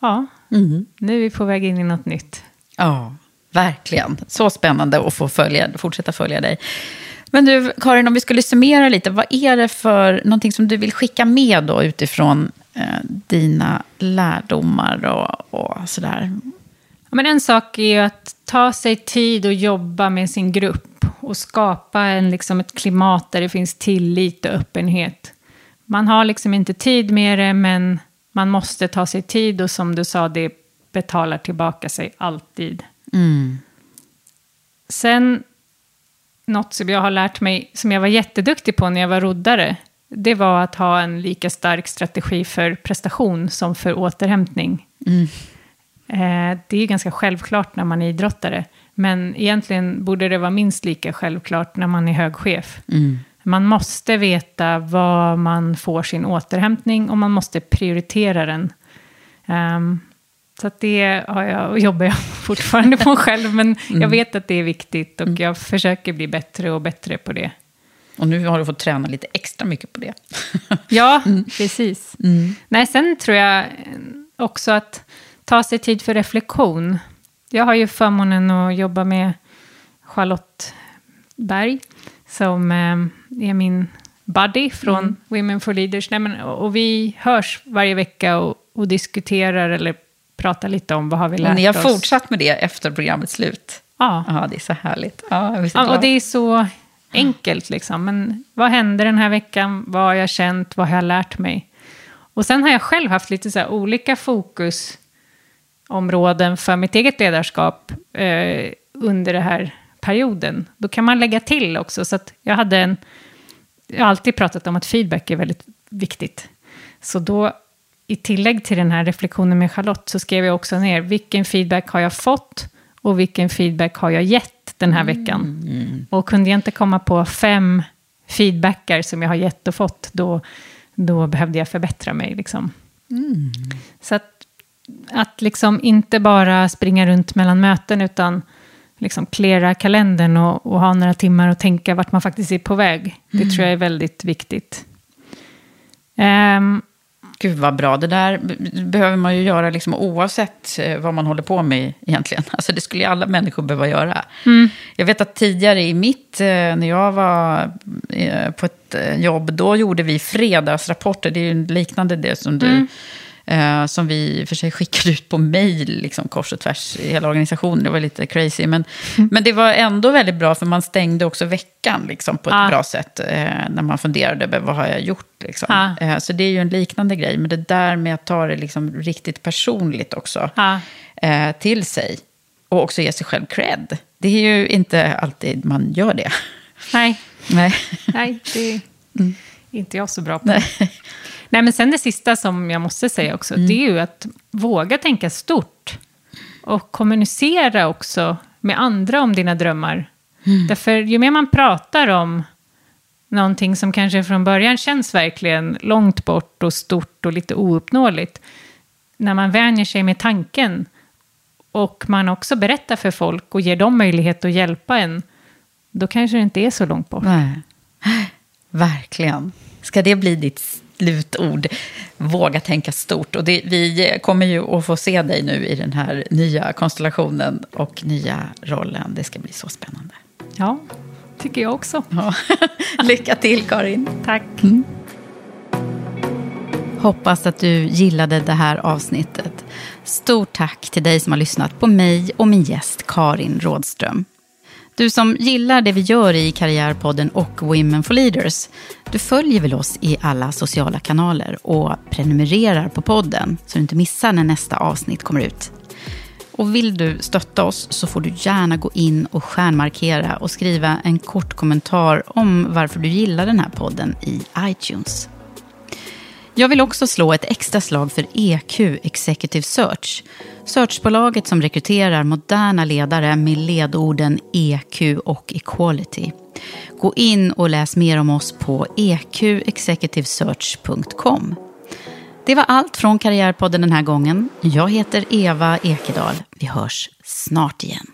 C: ja,
B: Mm.
C: nu är vi på väg in i något nytt.
B: Ja, verkligen. Så spännande att få följa, fortsätta följa dig. Men du, Karin, om vi skulle summera lite. Vad är det för någonting som du vill skicka med då utifrån eh, dina lärdomar och, och sådär?
C: Ja, men en sak är ju att ta sig tid och jobba med sin grupp och skapa en, liksom ett klimat där det finns tillit och öppenhet. Man har liksom inte tid med det, men man måste ta sig tid och som du sa, det betalar tillbaka sig alltid.
B: Mm.
C: Sen, något som jag har lärt mig, som jag var jätteduktig på när jag var roddare, det var att ha en lika stark strategi för prestation som för återhämtning.
B: Mm.
C: Eh, det är ganska självklart när man är idrottare, men egentligen borde det vara minst lika självklart när man är hög chef.
B: Mm.
C: Man måste veta var man får sin återhämtning och man måste prioritera den. Ehm, så det har jag, jobbar jag [LAUGHS] fortfarande på själv, men jag
B: Mm.
C: vet att det är viktigt och jag försöker bli bättre och bättre på det.
B: Och nu har du fått träna lite extra mycket på det. [LAUGHS]
C: Ja, precis.
B: Mm.
C: Nej, sen tror jag också att ta sig tid för reflektion. Jag har ju förmånen att jobba med Charlotte Berg, som eh, är min buddy från
B: Mm.
C: Women for Leaders. Nej, men, och och vi hörs varje vecka och, och diskuterar eller pratar lite om vad har vi lärt
B: Och ni har
C: oss.
B: fortsatt med det efter programmets slut.
C: Ja.
B: Ja, det är så härligt. Ja,
C: Ja, och det är så enkelt liksom. Men vad hände den här veckan? Vad har jag känt? Vad har jag lärt mig? Och sen har jag själv haft lite så olika fokusområden för mitt eget ledarskap eh, under den här perioden. Då kan man lägga till också. Så jag hade en... Jag har alltid pratat om att feedback är väldigt viktigt. Så då, i tillägg till den här reflektionen med Charlotte, så skrev jag också ner vilken feedback har jag fått och vilken feedback har jag gett den här veckan. Och kunde jag inte komma på fem feedbackar som jag har gett och fått, då, då behövde jag förbättra mig. Liksom. Så att, att liksom inte bara springa runt mellan möten, utan liksom klära kalendern och, och ha några timmar och tänka vart man faktiskt är på väg. Det
B: Mm.
C: tror jag är väldigt viktigt. Ehm,
B: Gud vad bra. Det där be- behöver man ju göra liksom oavsett eh, vad man håller på med egentligen. [LAUGHS] Alltså det skulle ju alla människor behöva göra.
C: Mm.
B: Jag vet att tidigare i mitt, eh, när jag var eh, på ett jobb, då gjorde vi fredagsrapporter. Det är ju liknande det som du,
C: Mm.
B: Eh, som vi för sig skickade ut på mail, liksom kors och tvärs i hela organisationen. Det var lite crazy. Men, men det var ändå väldigt bra, för man stängde också veckan liksom, på ett
C: Ja.
B: bra sätt. Eh, när man funderade över vad har jag gjort. Liksom.
C: Ja.
B: Eh, så det är ju en liknande grej. Men det där med att ta det liksom riktigt personligt också
C: ja.
B: eh, till sig. Och också ge sig själv cred. Det är ju inte alltid man gör det.
C: Nej, [LAUGHS]
B: Nej.
C: nej, det är inte jag så bra på. Nej. Men sen det sista som jag måste säga också, det är ju att våga tänka stort. Och kommunicera också med andra om dina drömmar. Därför ju mer man pratar om någonting som kanske från början känns verkligen långt bort och stort och lite ouppnåeligt. När man vänjer sig med tanken och man också berättar för folk och ger dem möjlighet att hjälpa en, då kanske det inte är så långt bort.
B: Nej. Verkligen. Ska det bli ditt slutord? Våga tänka stort. Och det, vi kommer ju att få se dig nu i den här nya konstellationen och nya rollen. Det ska bli så spännande.
C: Ja, tycker jag också.
B: Ja. [LAUGHS] Lycka till, Karin.
C: Tack.
B: Hoppas att du gillade det här avsnittet. Stort tack till dig som har lyssnat på mig och min gäst Karin Rådström. Du som gillar det vi gör i Karriärpodden och Women for Leaders, du följer väl oss i alla sociala kanaler och prenumererar på podden så du inte missar när nästa avsnitt kommer ut. Och vill du stötta oss så får du gärna gå in och stjärnmarkera och skriva en kort kommentar om varför du gillar den här podden i iTunes. Jag vill också slå ett extra slag för EQ Executive Search. Searchbolaget som rekryterar moderna ledare med ledorden EQ och equality. Gå in och läs mer om oss på eqexecutivesearch.com. Det var allt från Karriärpodden den här gången. Jag heter Eva Ekedal. Vi hörs snart igen.